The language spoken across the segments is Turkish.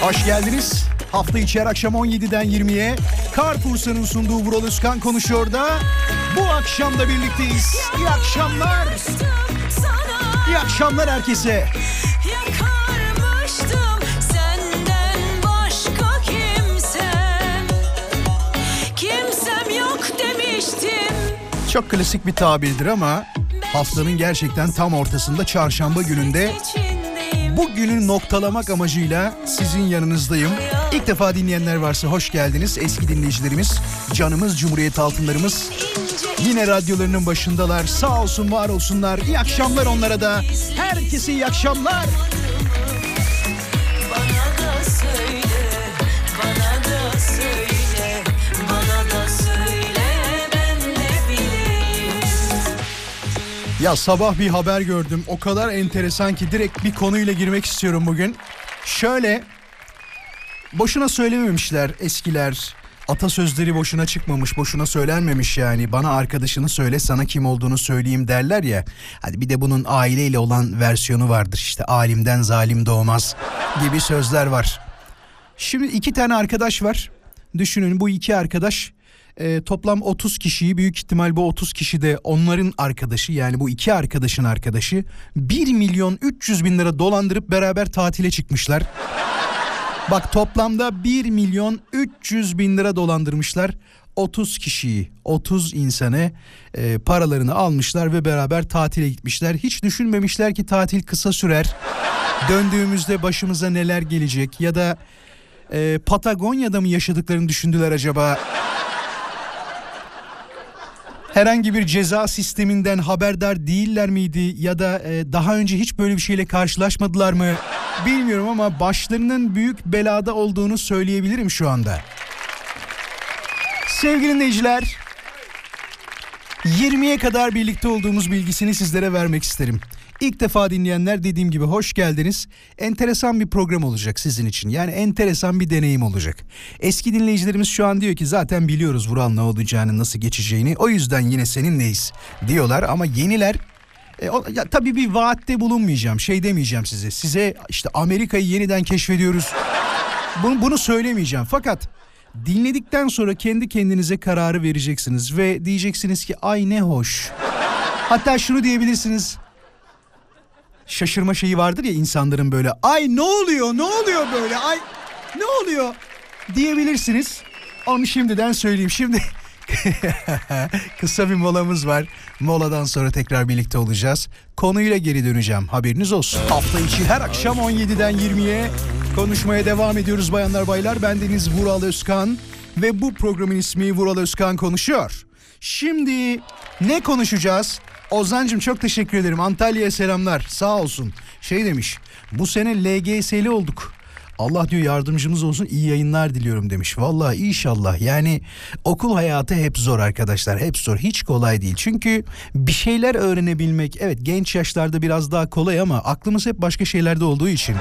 Hoş geldiniz. Hafta içi her akşam 17'den 20'ye Carrefour'un sunduğu Vural Özkan konuşuyor da bu akşam da birlikteyiz. İyi akşamlar. İyi akşamlar herkese. Çok klasik bir tabirdir ama haftanın gerçekten tam ortasında çarşamba gününde İçindeyim. bu günü noktalamak amacıyla sizin yanınızdayım. İlk defa dinleyenler varsa hoş geldiniz. Eski dinleyicilerimiz, canımız, Cumhuriyet altınlarımız yine radyolarının başındalar. Sağ olsun, var olsunlar. İyi akşamlar onlara da. Herkese iyi akşamlar. Ya sabah bir haber gördüm. O kadar enteresan ki direkt bir konuyla girmek istiyorum bugün. Şöyle boşuna söylememişler eskiler. Atasözleri boşuna çıkmamış, boşuna söylenmemiş yani. Bana arkadaşını söyle, sana kim olduğunu söyleyeyim derler ya. Hadi bir de bunun aileyle olan versiyonu vardır işte. Alimden zalim doğmaz gibi sözler var. Şimdi iki tane arkadaş var. Düşünün bu iki arkadaş e, toplam 30 kişiyi büyük ihtimal bu 30 kişi de onların arkadaşı yani bu iki arkadaşın arkadaşı 1 milyon 300 bin lira dolandırıp beraber tatile çıkmışlar. Bak toplamda 1 milyon 300 bin lira dolandırmışlar. 30 kişiyi, 30 insanı e, paralarını almışlar ve beraber tatile gitmişler. Hiç düşünmemişler ki tatil kısa sürer. Döndüğümüzde başımıza neler gelecek ya da e, Patagonya'da mı yaşadıklarını düşündüler acaba? Herhangi bir ceza sisteminden haberdar değiller miydi ya da e, daha önce hiç böyle bir şeyle karşılaşmadılar mı? Bilmiyorum ama başlarının büyük belada olduğunu söyleyebilirim şu anda. Sevgili dinleyiciler, 20'ye kadar birlikte olduğumuz bilgisini sizlere vermek isterim. İlk defa dinleyenler dediğim gibi hoş geldiniz. Enteresan bir program olacak sizin için. Yani enteresan bir deneyim olacak. Eski dinleyicilerimiz şu an diyor ki zaten biliyoruz Vural ne olacağını, nasıl geçeceğini. O yüzden yine seninleyiz diyorlar ama yeniler e, o, ya, tabii bir vaatte bulunmayacağım. Şey demeyeceğim size. Size işte Amerika'yı yeniden keşfediyoruz. Bunu, bunu söylemeyeceğim. Fakat dinledikten sonra kendi kendinize kararı vereceksiniz ve diyeceksiniz ki ay ne hoş. Hatta şunu diyebilirsiniz. Şaşırma şeyi vardır ya insanların böyle ay ne oluyor ne oluyor böyle ay ne oluyor diyebilirsiniz. Onu şimdiden söyleyeyim. Şimdi kısa bir molamız var. Moladan sonra tekrar birlikte olacağız. Konuyla geri döneceğim. Haberiniz olsun. Hafta içi her akşam 17'den 20'ye konuşmaya devam ediyoruz bayanlar baylar. Ben Deniz Vural Özkan ve bu programın ismi Vural Özkan konuşuyor. Şimdi ne konuşacağız? Ozancım çok teşekkür ederim. Antalya'ya selamlar. Sağ olsun. Şey demiş. Bu sene LGS'li olduk. Allah diyor yardımcımız olsun iyi yayınlar diliyorum demiş. Vallahi inşallah yani okul hayatı hep zor arkadaşlar hep zor hiç kolay değil. Çünkü bir şeyler öğrenebilmek evet genç yaşlarda biraz daha kolay ama aklımız hep başka şeylerde olduğu için.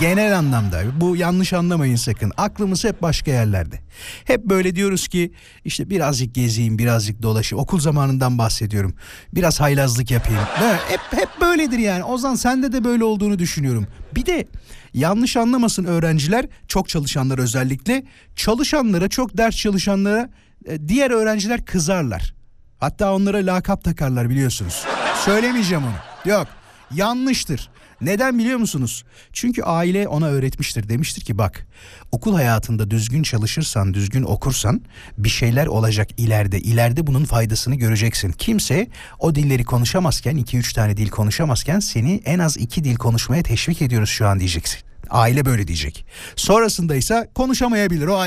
Genel anlamda bu yanlış anlamayın sakın aklımız hep başka yerlerde. Hep böyle diyoruz ki işte birazcık gezeyim birazcık dolaşayım okul zamanından bahsediyorum. Biraz haylazlık yapayım. Hep, hep böyledir yani Ozan sende de böyle olduğunu düşünüyorum. Bir de yanlış anlamasın öğrenciler çok çalışanlar özellikle çalışanlara çok ders çalışanlara e, diğer öğrenciler kızarlar. Hatta onlara lakap takarlar biliyorsunuz. Söylemeyeceğim onu. Yok yanlıştır. Neden biliyor musunuz? Çünkü aile ona öğretmiştir. Demiştir ki bak okul hayatında düzgün çalışırsan, düzgün okursan bir şeyler olacak ileride. İleride bunun faydasını göreceksin. Kimse o dilleri konuşamazken, iki üç tane dil konuşamazken seni en az iki dil konuşmaya teşvik ediyoruz şu an diyeceksin. Aile böyle diyecek. Sonrasında ise konuşamayabilir. O,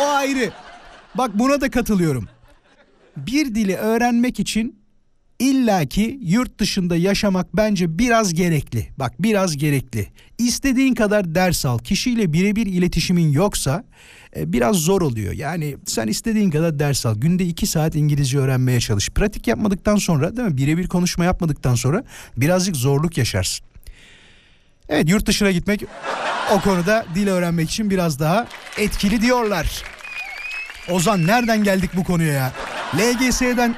o ayrı. Bak buna da katılıyorum. Bir dili öğrenmek için illaki yurt dışında yaşamak bence biraz gerekli. Bak biraz gerekli. İstediğin kadar ders al. Kişiyle birebir iletişimin yoksa e, biraz zor oluyor. Yani sen istediğin kadar ders al. Günde iki saat İngilizce öğrenmeye çalış. Pratik yapmadıktan sonra değil mi? Birebir konuşma yapmadıktan sonra birazcık zorluk yaşarsın. Evet yurt dışına gitmek o konuda dil öğrenmek için biraz daha etkili diyorlar. Ozan nereden geldik bu konuya ya? LGS'den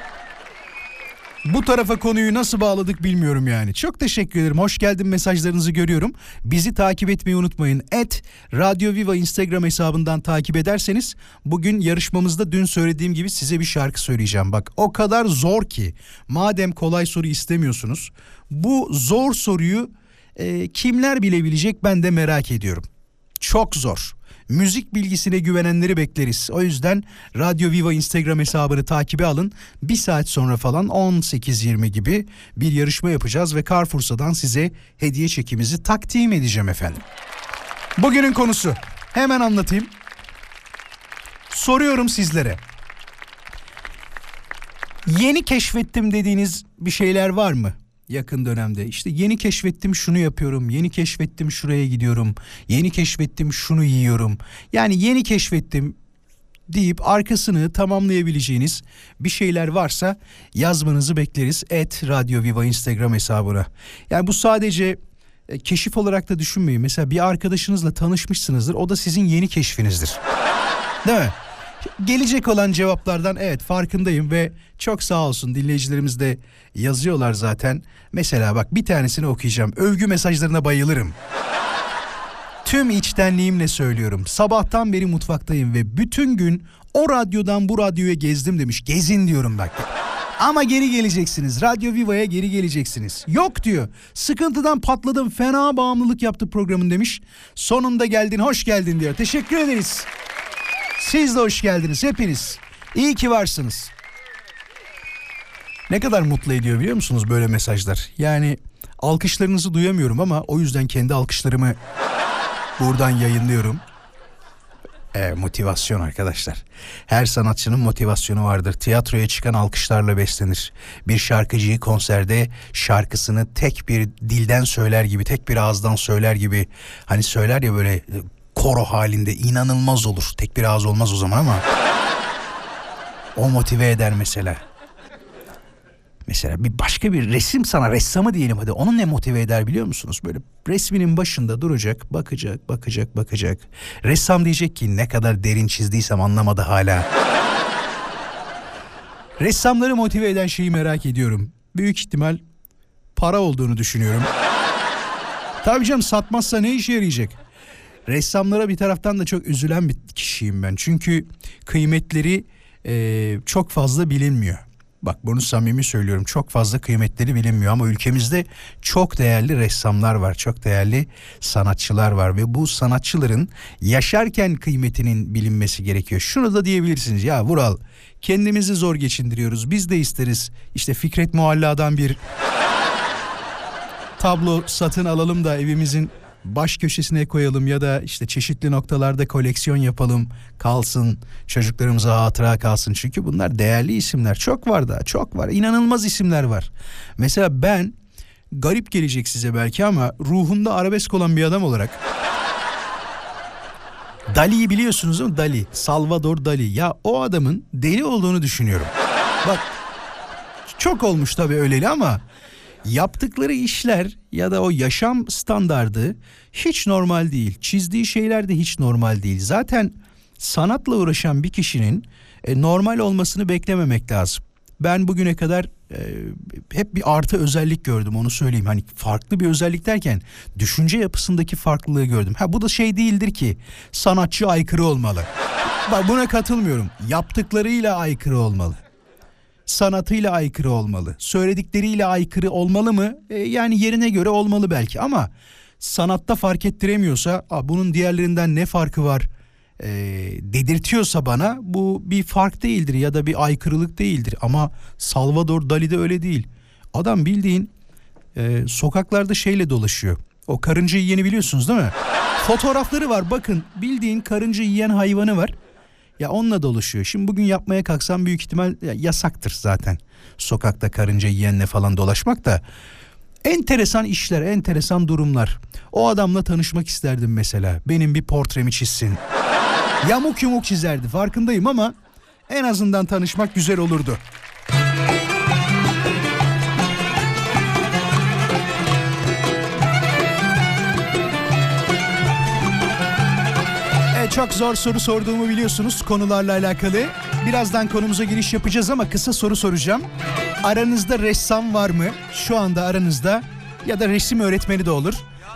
Bu tarafa konuyu nasıl bağladık bilmiyorum yani. Çok teşekkür ederim. Hoş geldin mesajlarınızı görüyorum. Bizi takip etmeyi unutmayın. Et Radyo Viva Instagram hesabından takip ederseniz bugün yarışmamızda dün söylediğim gibi size bir şarkı söyleyeceğim. Bak o kadar zor ki madem kolay soru istemiyorsunuz bu zor soruyu e, kimler bilebilecek ben de merak ediyorum. Çok zor. Müzik bilgisine güvenenleri bekleriz. O yüzden Radyo Viva Instagram hesabını takibe alın. Bir saat sonra falan 18.20 gibi bir yarışma yapacağız ve Carrefour'dan size hediye çekimizi takdim edeceğim efendim. Bugünün konusu hemen anlatayım. Soruyorum sizlere. Yeni keşfettim dediğiniz bir şeyler var mı? Yakın dönemde. İşte yeni keşfettim şunu yapıyorum, yeni keşfettim şuraya gidiyorum, yeni keşfettim şunu yiyorum. Yani yeni keşfettim deyip arkasını tamamlayabileceğiniz bir şeyler varsa yazmanızı bekleriz. Et Radyo Viva Instagram hesabına. Yani bu sadece e, keşif olarak da düşünmeyin. Mesela bir arkadaşınızla tanışmışsınızdır. O da sizin yeni keşfinizdir. Değil mi? Gelecek olan cevaplardan evet farkındayım ve çok sağ olsun dinleyicilerimiz de yazıyorlar zaten. Mesela bak bir tanesini okuyacağım. Övgü mesajlarına bayılırım. Tüm içtenliğimle söylüyorum. Sabahtan beri mutfaktayım ve bütün gün o radyodan bu radyoya gezdim demiş. Gezin diyorum bak. Ama geri geleceksiniz. Radyo Viva'ya geri geleceksiniz. Yok diyor. Sıkıntıdan patladım. Fena bağımlılık yaptı programın demiş. Sonunda geldin, hoş geldin diyor. Teşekkür ederiz. Siz de hoş geldiniz hepiniz. İyi ki varsınız. Ne kadar mutlu ediyor biliyor musunuz böyle mesajlar? Yani alkışlarınızı duyamıyorum ama o yüzden kendi alkışlarımı buradan yayınlıyorum. E, motivasyon arkadaşlar. Her sanatçının motivasyonu vardır. Tiyatroya çıkan alkışlarla beslenir. Bir şarkıcıyı konserde şarkısını tek bir dilden söyler gibi, tek bir ağızdan söyler gibi hani söyler ya böyle koro halinde inanılmaz olur. Tek bir ağız olmaz o zaman ama o motive eder mesela. Mesela bir başka bir resim sana ressamı diyelim hadi onun ne motive eder biliyor musunuz? Böyle resminin başında duracak bakacak bakacak bakacak. Ressam diyecek ki ne kadar derin çizdiysem anlamadı hala. Ressamları motive eden şeyi merak ediyorum. Büyük ihtimal para olduğunu düşünüyorum. Tabii canım satmazsa ne işe yarayacak? Ressamlara bir taraftan da çok üzülen bir kişiyim ben. Çünkü kıymetleri e, çok fazla bilinmiyor. Bak bunu samimi söylüyorum çok fazla kıymetleri bilinmiyor ama ülkemizde çok değerli ressamlar var çok değerli sanatçılar var ve bu sanatçıların yaşarken kıymetinin bilinmesi gerekiyor. Şunu da diyebilirsiniz ya Vural kendimizi zor geçindiriyoruz biz de isteriz işte Fikret Mualla'dan bir tablo satın alalım da evimizin baş köşesine koyalım ya da işte çeşitli noktalarda koleksiyon yapalım kalsın çocuklarımıza hatıra kalsın çünkü bunlar değerli isimler çok var da çok var inanılmaz isimler var mesela ben garip gelecek size belki ama ruhunda arabesk olan bir adam olarak Dali'yi biliyorsunuz değil mi? Dali. Salvador Dali. Ya o adamın deli olduğunu düşünüyorum. Bak çok olmuş tabii öyleli ama yaptıkları işler ya da o yaşam standardı hiç normal değil. Çizdiği şeyler de hiç normal değil. Zaten sanatla uğraşan bir kişinin e, normal olmasını beklememek lazım. Ben bugüne kadar e, hep bir artı özellik gördüm onu söyleyeyim. Hani farklı bir özellik derken düşünce yapısındaki farklılığı gördüm. Ha bu da şey değildir ki sanatçı aykırı olmalı. Bak buna katılmıyorum. Yaptıklarıyla aykırı olmalı sanatıyla aykırı olmalı. Söyledikleriyle aykırı olmalı mı? E, yani yerine göre olmalı belki ama sanatta fark ettiremiyorsa bunun diğerlerinden ne farkı var e, dedirtiyorsa bana bu bir fark değildir ya da bir aykırılık değildir. Ama Salvador Dali'de öyle değil. Adam bildiğin e, sokaklarda şeyle dolaşıyor. O karınca yiyeni biliyorsunuz değil mi? Fotoğrafları var bakın bildiğin karınca yiyen hayvanı var. Ya onunla dolaşıyor. Şimdi bugün yapmaya kalksam büyük ihtimal ya, yasaktır zaten. Sokakta karınca yiyenle falan dolaşmak da enteresan işler, enteresan durumlar. O adamla tanışmak isterdim mesela. Benim bir portremi çizsin. Yamuk yumuk çizerdi farkındayım ama en azından tanışmak güzel olurdu. Çok zor soru sorduğumu biliyorsunuz konularla alakalı. Birazdan konumuza giriş yapacağız ama kısa soru soracağım. aranızda ressam var mı? Şu anda aranızda ya da resim öğretmeni de olur.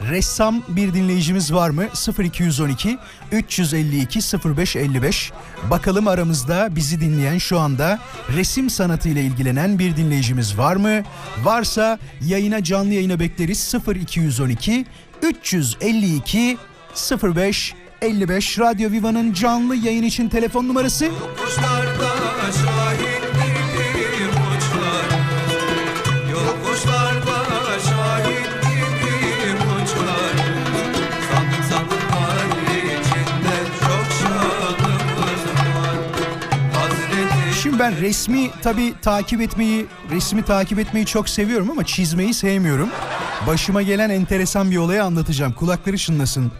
Ressam bir dinleyicimiz var mı? 0212 352 0555. Bakalım aramızda bizi dinleyen şu anda resim sanatıyla ilgilenen bir dinleyicimiz var mı? Varsa yayına canlı yayına bekleriz 0212 352 05 55 Radyo Viva'nın canlı yayın için telefon numarası Şimdi ben resmi tabii takip etmeyi, resmi takip etmeyi çok seviyorum ama çizmeyi sevmiyorum. Başıma gelen enteresan bir olayı anlatacağım. Kulakları çınlasın.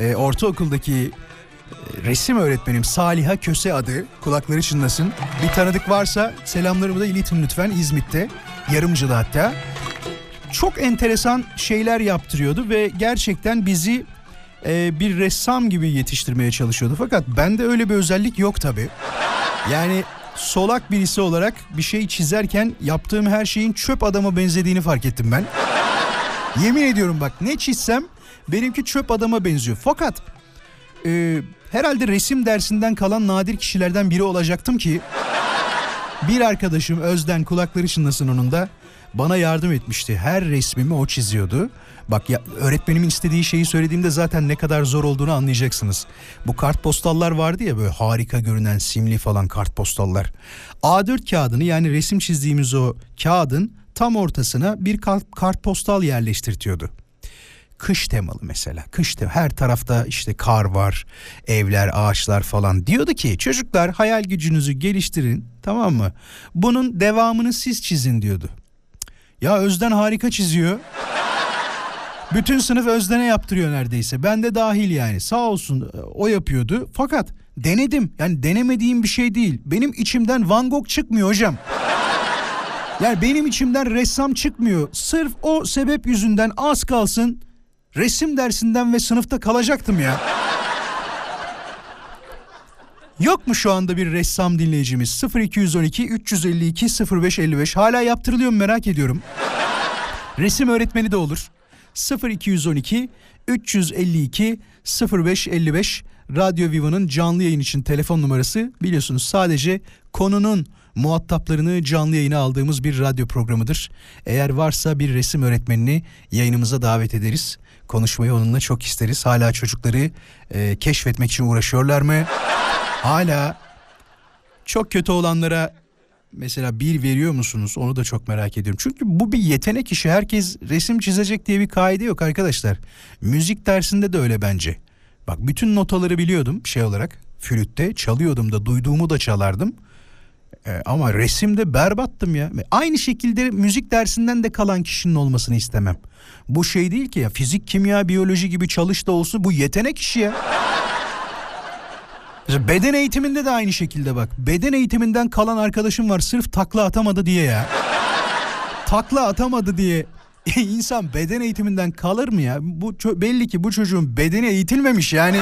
Ee, ortaokuldaki e, resim öğretmenim Saliha Köse adı. Kulakları çınlasın. Bir tanıdık varsa selamlarımı da iletin lütfen İzmit'te. Yarımcı'da hatta. Çok enteresan şeyler yaptırıyordu ve gerçekten bizi e, bir ressam gibi yetiştirmeye çalışıyordu. Fakat bende öyle bir özellik yok tabii. Yani solak birisi olarak bir şey çizerken yaptığım her şeyin çöp adama benzediğini fark ettim ben. Yemin ediyorum bak ne çizsem benimki çöp adama benziyor. Fakat e, herhalde resim dersinden kalan nadir kişilerden biri olacaktım ki bir arkadaşım Özden kulakları çınlasın onun da bana yardım etmişti. Her resmimi o çiziyordu. Bak ya, öğretmenimin istediği şeyi söylediğimde zaten ne kadar zor olduğunu anlayacaksınız. Bu kartpostallar vardı ya böyle harika görünen simli falan kartpostallar. A4 kağıdını yani resim çizdiğimiz o kağıdın tam ortasına bir kart, kartpostal yerleştirtiyordu kış temalı mesela. Kış tem her tarafta işte kar var, evler, ağaçlar falan. Diyordu ki çocuklar hayal gücünüzü geliştirin tamam mı? Bunun devamını siz çizin diyordu. Ya Özden harika çiziyor. Bütün sınıf Özden'e yaptırıyor neredeyse. Ben de dahil yani. Sağ olsun o yapıyordu. Fakat denedim. Yani denemediğim bir şey değil. Benim içimden Van Gogh çıkmıyor hocam. Yani benim içimden ressam çıkmıyor. Sırf o sebep yüzünden az kalsın resim dersinden ve sınıfta kalacaktım ya. Yok mu şu anda bir ressam dinleyicimiz? 0212 352 0555 hala yaptırılıyor mu merak ediyorum. Resim öğretmeni de olur. 0212 352 0555 Radyo Viva'nın canlı yayın için telefon numarası biliyorsunuz sadece konunun muhataplarını canlı yayına aldığımız bir radyo programıdır. Eğer varsa bir resim öğretmenini yayınımıza davet ederiz. Konuşmayı onunla çok isteriz. Hala çocukları e, keşfetmek için uğraşıyorlar mı? Hala çok kötü olanlara mesela bir veriyor musunuz? Onu da çok merak ediyorum. Çünkü bu bir yetenek işi. Herkes resim çizecek diye bir kaide yok arkadaşlar. Müzik dersinde de öyle bence. Bak bütün notaları biliyordum şey olarak. Flütte çalıyordum da duyduğumu da çalardım. Ee, ama resimde berbattım ya. Aynı şekilde müzik dersinden de kalan kişinin olmasını istemem. Bu şey değil ki ya fizik, kimya, biyoloji gibi çalış da olsun bu yetenek işi ya. Beden eğitiminde de aynı şekilde bak. Beden eğitiminden kalan arkadaşım var sırf takla atamadı diye ya. takla atamadı diye insan beden eğitiminden kalır mı ya? Bu belli ki bu çocuğun bedeni eğitilmemiş yani.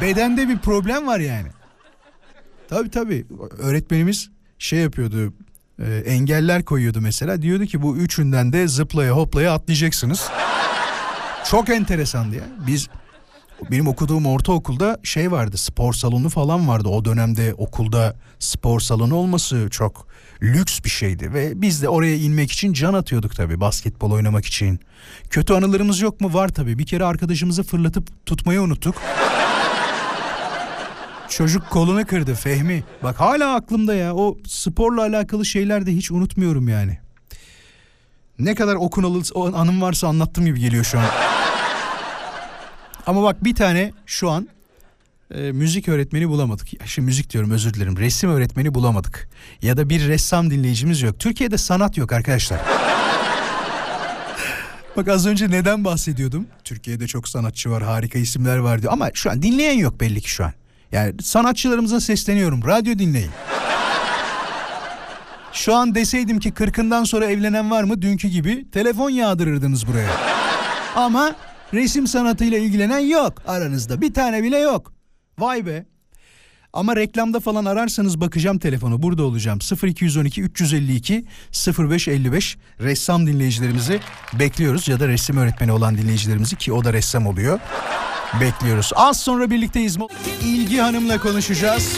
Bedende bir problem var yani. Tabii tabii öğretmenimiz şey yapıyordu e, engeller koyuyordu mesela diyordu ki bu üçünden de zıplaya hoplaya atlayacaksınız. Çok enteresandı ya. Biz benim okuduğum ortaokulda şey vardı spor salonu falan vardı. O dönemde okulda spor salonu olması çok lüks bir şeydi. Ve biz de oraya inmek için can atıyorduk tabii basketbol oynamak için. Kötü anılarımız yok mu? Var tabii. Bir kere arkadaşımızı fırlatıp tutmayı unuttuk. Çocuk kolunu kırdı Fehmi. Bak hala aklımda ya. O sporla alakalı şeyler de hiç unutmuyorum yani. Ne kadar okunalı anım varsa anlattığım gibi geliyor şu an. Ama bak bir tane şu an e, müzik öğretmeni bulamadık. Ya, Şimdi müzik diyorum özür dilerim. Resim öğretmeni bulamadık. Ya da bir ressam dinleyicimiz yok. Türkiye'de sanat yok arkadaşlar. Bak az önce neden bahsediyordum? Türkiye'de çok sanatçı var, harika isimler var diyor. Ama şu an dinleyen yok belli ki şu an. Yani sanatçılarımıza sesleniyorum. Radyo dinleyin. Şu an deseydim ki kırkından sonra evlenen var mı dünkü gibi telefon yağdırırdınız buraya. Ama resim sanatıyla ilgilenen yok aranızda. Bir tane bile yok. Vay be. Ama reklamda falan ararsanız bakacağım telefonu. Burada olacağım. 0212 352 0555 ressam dinleyicilerimizi bekliyoruz ya da resim öğretmeni olan dinleyicilerimizi ki o da ressam oluyor. Bekliyoruz. Az sonra birlikteyiz. İlgi Hanım'la konuşacağız.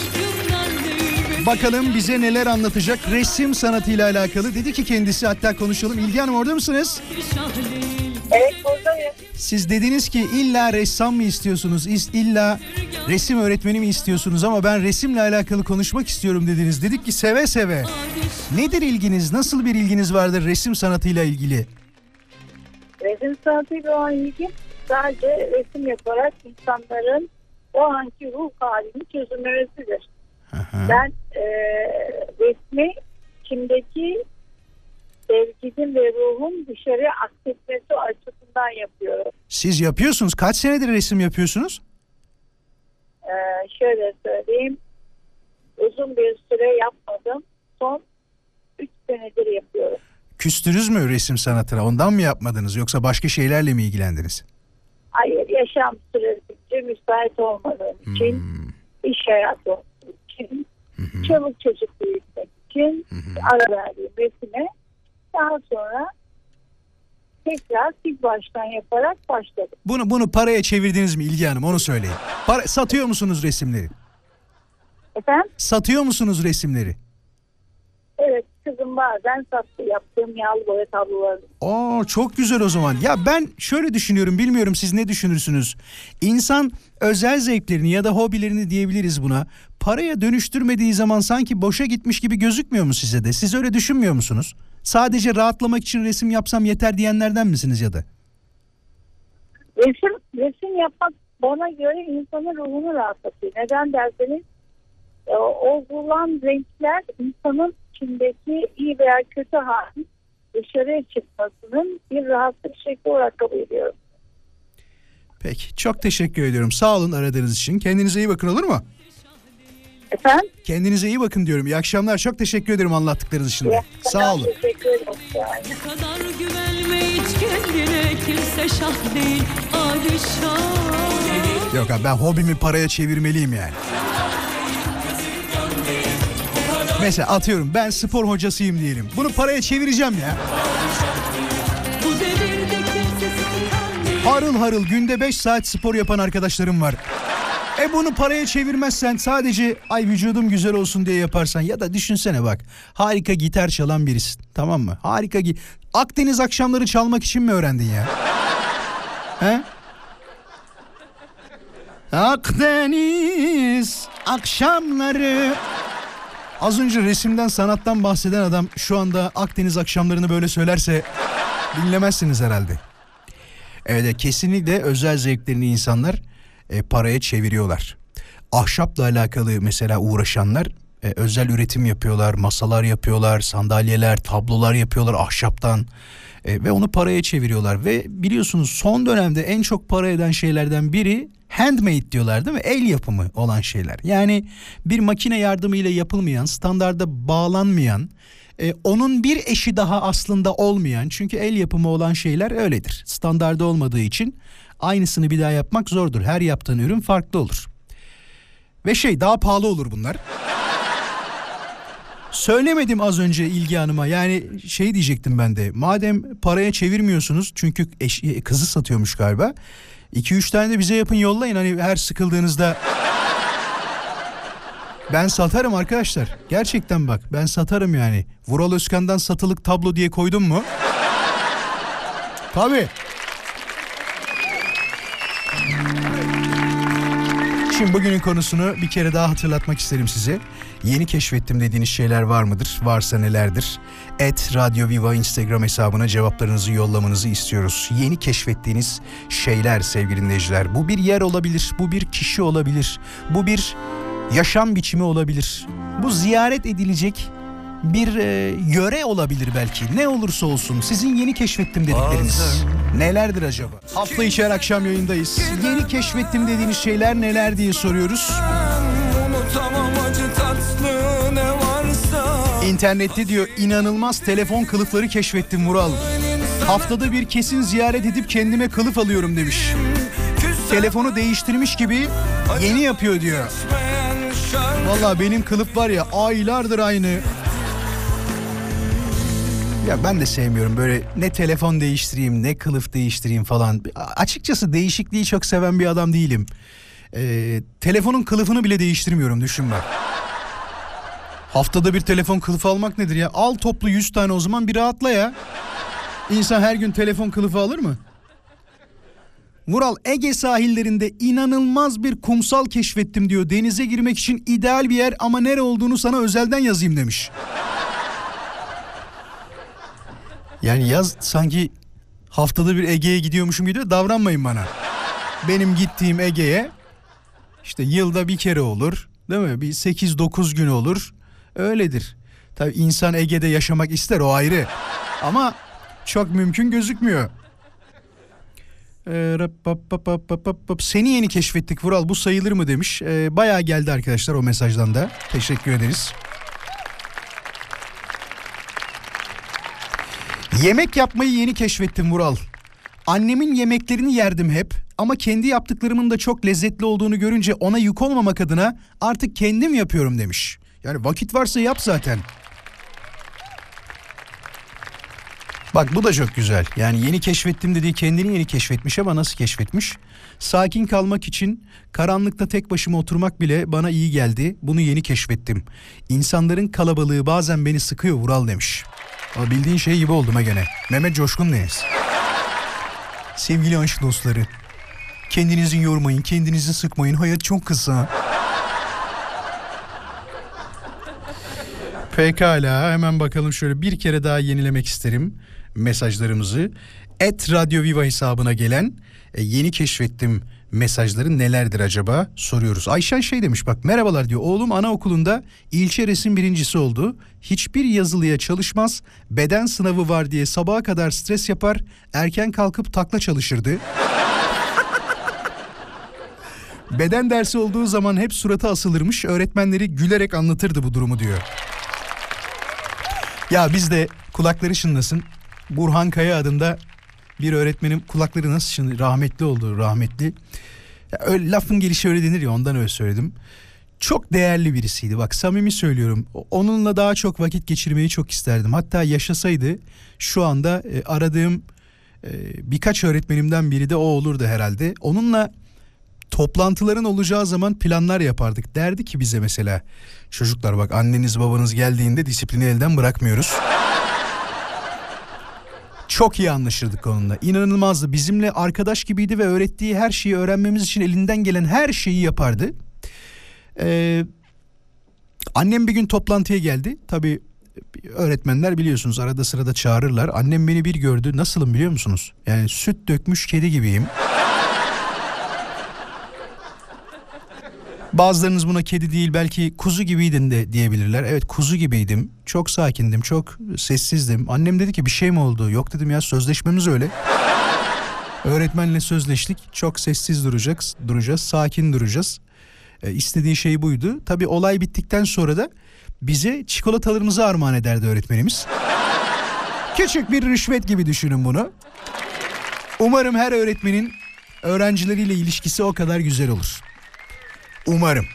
Bakalım bize neler anlatacak resim sanatıyla alakalı. Dedi ki kendisi hatta konuşalım. İlgi Hanım orada mısınız? Evet buradayım. Siz dediniz ki illa ressam mı istiyorsunuz? İs- İlla resim öğretmeni mi istiyorsunuz? Ama ben resimle alakalı konuşmak istiyorum dediniz. Dedik ki seve seve. Nedir ilginiz? Nasıl bir ilginiz vardır resim sanatıyla ilgili? Resim sanatıyla olan ilgim sadece resim yaparak insanların o anki ruh halini çözümlemesidir. Aha. Ben e, resmi içimdeki sevginin ve ruhun dışarıya aksetmesi açısından yapıyorum. Siz yapıyorsunuz. Kaç senedir resim yapıyorsunuz? E, şöyle söyleyeyim. Uzun bir süre yapmadım. Son 3 senedir yapıyorum. Küstünüz mü resim sanatına? Ondan mı yapmadınız? Yoksa başka şeylerle mi ilgilendiniz? Hayır yaşam süresince müsait olmadığım için, iş hayatı için, çabuk çocuk büyütmek için ara verdiğim resime daha sonra tekrar ilk baştan yaparak başladım. Bunu bunu paraya çevirdiniz mi İlgi Hanım? Onu söyleyin. Para, satıyor musunuz resimleri? Efendim? Satıyor musunuz resimleri? Evet kızım bazen sattı yaptığım yağlı boya tablolarını. Aa çok güzel o zaman. Ya ben şöyle düşünüyorum bilmiyorum siz ne düşünürsünüz. İnsan özel zevklerini ya da hobilerini diyebiliriz buna. Paraya dönüştürmediği zaman sanki boşa gitmiş gibi gözükmüyor mu size de? Siz öyle düşünmüyor musunuz? Sadece rahatlamak için resim yapsam yeter diyenlerden misiniz ya da? Resim, resim yapmak bana göre insanın ruhunu rahatlatıyor. Neden derseniz e, o bulan renkler insanın içindeki iyi veya kötü halin dışarıya çıkmasının bir rahatlık şekli olarak kabul ediyorum. Peki çok teşekkür ediyorum. Sağ olun aradığınız için. Kendinize iyi bakın olur mu? Efendim? Kendinize iyi bakın diyorum. İyi akşamlar. Çok teşekkür ederim anlattıklarınız için de. Sağ olun. Teşekkür ederim. Yani. Bu kadar güvenme hiç kendine kimse şah değil padişah Yok abi ben hobimi paraya çevirmeliyim yani. Mesela atıyorum ben spor hocasıyım diyelim. Bunu paraya çevireceğim ya. Harıl harıl günde 5 saat spor yapan arkadaşlarım var. E bunu paraya çevirmezsen sadece ay vücudum güzel olsun diye yaparsan ya da düşünsene bak harika gitar çalan birisin tamam mı? Harika gi Akdeniz akşamları çalmak için mi öğrendin ya? He? Akdeniz akşamları Az önce resimden sanattan bahseden adam şu anda Akdeniz akşamlarını böyle söylerse dinlemezsiniz herhalde. Evet kesinlikle özel zevklerini insanlar e, paraya çeviriyorlar. Ahşapla alakalı mesela uğraşanlar e, özel üretim yapıyorlar, masalar yapıyorlar, sandalyeler, tablolar yapıyorlar ahşaptan E, ve onu paraya çeviriyorlar ve biliyorsunuz son dönemde en çok para eden şeylerden biri handmade diyorlar değil mi? El yapımı olan şeyler. Yani bir makine yardımıyla yapılmayan, standarda bağlanmayan, e, onun bir eşi daha aslında olmayan çünkü el yapımı olan şeyler öyledir. Standarda olmadığı için aynısını bir daha yapmak zordur. Her yaptığın ürün farklı olur. Ve şey daha pahalı olur bunlar. Söylemedim az önce İlgi Hanım'a. Yani şey diyecektim ben de. Madem paraya çevirmiyorsunuz çünkü eş, e, kızı satıyormuş galiba. 2-3 tane de bize yapın yollayın. Hani her sıkıldığınızda ben satarım arkadaşlar. Gerçekten bak ben satarım yani. Vural Özkan'dan satılık tablo diye koydum mu? Tabii. Şimdi bugünün konusunu bir kere daha hatırlatmak isterim size. Yeni keşfettim dediğiniz şeyler var mıdır? Varsa nelerdir? Et Radyo Viva Instagram hesabına cevaplarınızı yollamanızı istiyoruz. Yeni keşfettiğiniz şeyler sevgili dinleyiciler. Bu bir yer olabilir, bu bir kişi olabilir, bu bir yaşam biçimi olabilir. Bu ziyaret edilecek bir e, yöre olabilir belki. Ne olursa olsun sizin yeni keşfettim dedikleriniz nelerdir acaba? Hafta içi her akşam yayındayız. Yeni keşfettim dediğiniz şeyler neler diye soruyoruz. İnternette diyor inanılmaz telefon kılıfları keşfettim Vural. Haftada bir kesin ziyaret edip kendime kılıf alıyorum demiş. Telefonu değiştirmiş gibi yeni yapıyor diyor. Valla benim kılıf var ya aylardır aynı. Ya ben de sevmiyorum böyle ne telefon değiştireyim ne kılıf değiştireyim falan. Açıkçası değişikliği çok seven bir adam değilim. Ee, telefonun kılıfını bile değiştirmiyorum düşün bak. Haftada bir telefon kılıfı almak nedir ya? Al toplu 100 tane o zaman bir rahatla ya. İnsan her gün telefon kılıfı alır mı? Vural Ege sahillerinde inanılmaz bir kumsal keşfettim diyor. Denize girmek için ideal bir yer ama nere olduğunu sana özelden yazayım demiş. Yani yaz sanki haftada bir Ege'ye gidiyormuşum gibi davranmayın bana. Benim gittiğim Ege'ye işte yılda bir kere olur. Değil mi? Bir 8-9 gün olur. Öyledir. Tabii insan Ege'de yaşamak ister o ayrı. Ama çok mümkün gözükmüyor. Ee. Seni yeni keşfettik Vural bu sayılır mı demiş. Ee, bayağı geldi arkadaşlar o mesajdan da. Teşekkür ederiz. Yemek yapmayı yeni keşfettim Vural. Annemin yemeklerini yerdim hep ama kendi yaptıklarımın da çok lezzetli olduğunu görünce ona yük olmamak adına artık kendim yapıyorum demiş. Yani vakit varsa yap zaten. Bak bu da çok güzel. Yani yeni keşfettim dediği kendini yeni keşfetmiş ama nasıl keşfetmiş? Sakin kalmak için karanlıkta tek başıma oturmak bile bana iyi geldi. Bunu yeni keşfettim. İnsanların kalabalığı bazen beni sıkıyor Vural demiş. Ama bildiğin şey gibi oldum ha gene. Mehmet Coşkun neyiz? Sevgili aşk dostları. Kendinizi yormayın, kendinizi sıkmayın. Hayat çok kısa. Pekala hemen bakalım şöyle bir kere daha yenilemek isterim mesajlarımızı. Et Radyo Viva hesabına gelen e, yeni keşfettim mesajları nelerdir acaba soruyoruz. Ayşen şey demiş bak merhabalar diyor oğlum anaokulunda ilçe resim birincisi oldu. Hiçbir yazılıya çalışmaz beden sınavı var diye sabaha kadar stres yapar erken kalkıp takla çalışırdı. Beden dersi olduğu zaman hep surata asılırmış öğretmenleri gülerek anlatırdı bu durumu diyor. Ya biz de kulakları şınlasın. Burhan Kaya adında bir öğretmenim kulakları nasıl şınlı rahmetli oldu rahmetli. Ya öyle, lafın gelişi öyle denir ya ondan öyle söyledim. Çok değerli birisiydi bak samimi söylüyorum. Onunla daha çok vakit geçirmeyi çok isterdim. Hatta yaşasaydı şu anda e, aradığım e, birkaç öğretmenimden biri de o olurdu herhalde. Onunla toplantıların olacağı zaman planlar yapardık. Derdi ki bize mesela çocuklar bak anneniz babanız geldiğinde disiplini elden bırakmıyoruz. Çok iyi anlaşırdık onunla. İnanılmazdı. Bizimle arkadaş gibiydi ve öğrettiği her şeyi öğrenmemiz için elinden gelen her şeyi yapardı. Ee, annem bir gün toplantıya geldi. Tabii öğretmenler biliyorsunuz arada sırada çağırırlar. Annem beni bir gördü. Nasılım biliyor musunuz? Yani süt dökmüş kedi gibiyim. Bazılarınız buna kedi değil belki kuzu gibiydin de diyebilirler. Evet kuzu gibiydim. Çok sakindim, çok sessizdim. Annem dedi ki bir şey mi oldu? Yok dedim ya sözleşmemiz öyle. Öğretmenle sözleştik. Çok sessiz duracağız, duracağız, sakin duracağız. E, istediği şey buydu. Tabii olay bittikten sonra da bize çikolatalarımızı armağan ederdi öğretmenimiz. Küçük bir rüşvet gibi düşünün bunu. Umarım her öğretmenin öğrencileriyle ilişkisi o kadar güzel olur. Umarım.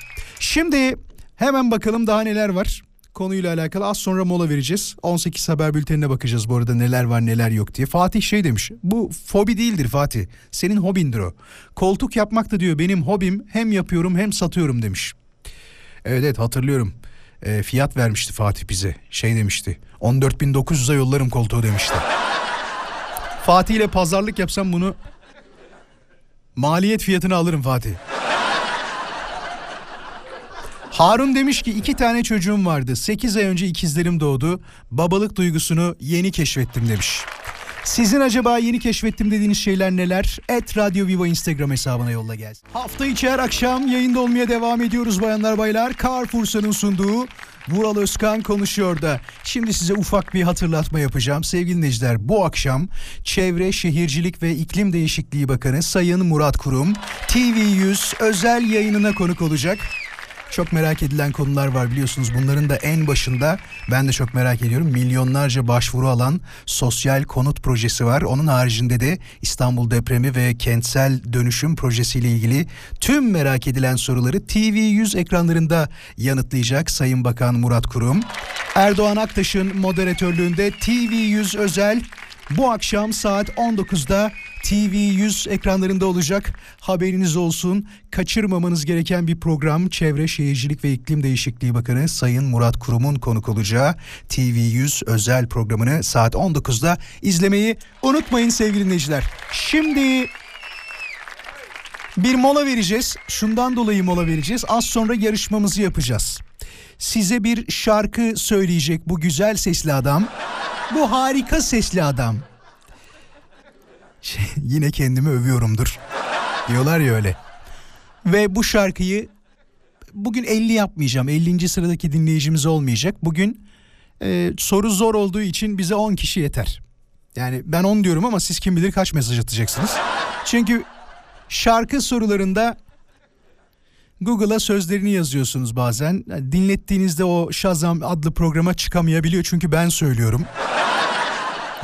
Şimdi hemen bakalım daha neler var. Konuyla alakalı az sonra mola vereceğiz. 18 haber bültenine bakacağız bu arada neler var neler yok diye. Fatih şey demiş. Bu fobi değildir Fatih. Senin hobindir o. Koltuk yapmak da diyor benim hobim. Hem yapıyorum hem satıyorum demiş. Evet evet hatırlıyorum. E, fiyat vermişti Fatih bize. Şey demişti. 14.900'a yollarım koltuğu demişti. Fatih ile pazarlık yapsam bunu maliyet fiyatını alırım Fatih. Harun demiş ki iki tane çocuğum vardı. 8 ay önce ikizlerim doğdu. Babalık duygusunu yeni keşfettim demiş. Sizin acaba yeni keşfettim dediğiniz şeyler neler? Et Radyo Viva Instagram hesabına yolla gelsin. Hafta içi her akşam yayında olmaya devam ediyoruz bayanlar baylar. Carrefour'un sunduğu Vural Özkan konuşuyor da. Şimdi size ufak bir hatırlatma yapacağım. Sevgili dinleyiciler bu akşam Çevre, Şehircilik ve İklim Değişikliği Bakanı Sayın Murat Kurum TV100 özel yayınına konuk olacak. Çok merak edilen konular var biliyorsunuz. Bunların da en başında ben de çok merak ediyorum. Milyonlarca başvuru alan sosyal konut projesi var. Onun haricinde de İstanbul depremi ve kentsel dönüşüm projesiyle ilgili tüm merak edilen soruları TV100 ekranlarında yanıtlayacak Sayın Bakan Murat Kurum. Erdoğan Aktaş'ın moderatörlüğünde TV100 özel bu akşam saat 19'da TV100 ekranlarında olacak. Haberiniz olsun. Kaçırmamanız gereken bir program. Çevre Şehircilik ve İklim Değişikliği Bakanı Sayın Murat Kurum'un konuk olacağı TV100 özel programını saat 19'da izlemeyi unutmayın sevgili dinleyiciler. Şimdi bir mola vereceğiz. Şundan dolayı mola vereceğiz. Az sonra yarışmamızı yapacağız. Size bir şarkı söyleyecek bu güzel sesli adam. Bu harika sesli adam. Yine kendimi övüyorumdur. Diyorlar ya öyle. Ve bu şarkıyı bugün 50 yapmayacağım. 50. sıradaki dinleyicimiz olmayacak. Bugün e, soru zor olduğu için bize 10 kişi yeter. Yani ben 10 diyorum ama siz kim bilir kaç mesaj atacaksınız. Çünkü şarkı sorularında Google'a sözlerini yazıyorsunuz bazen. Dinlettiğinizde o Shazam adlı programa çıkamayabiliyor çünkü ben söylüyorum.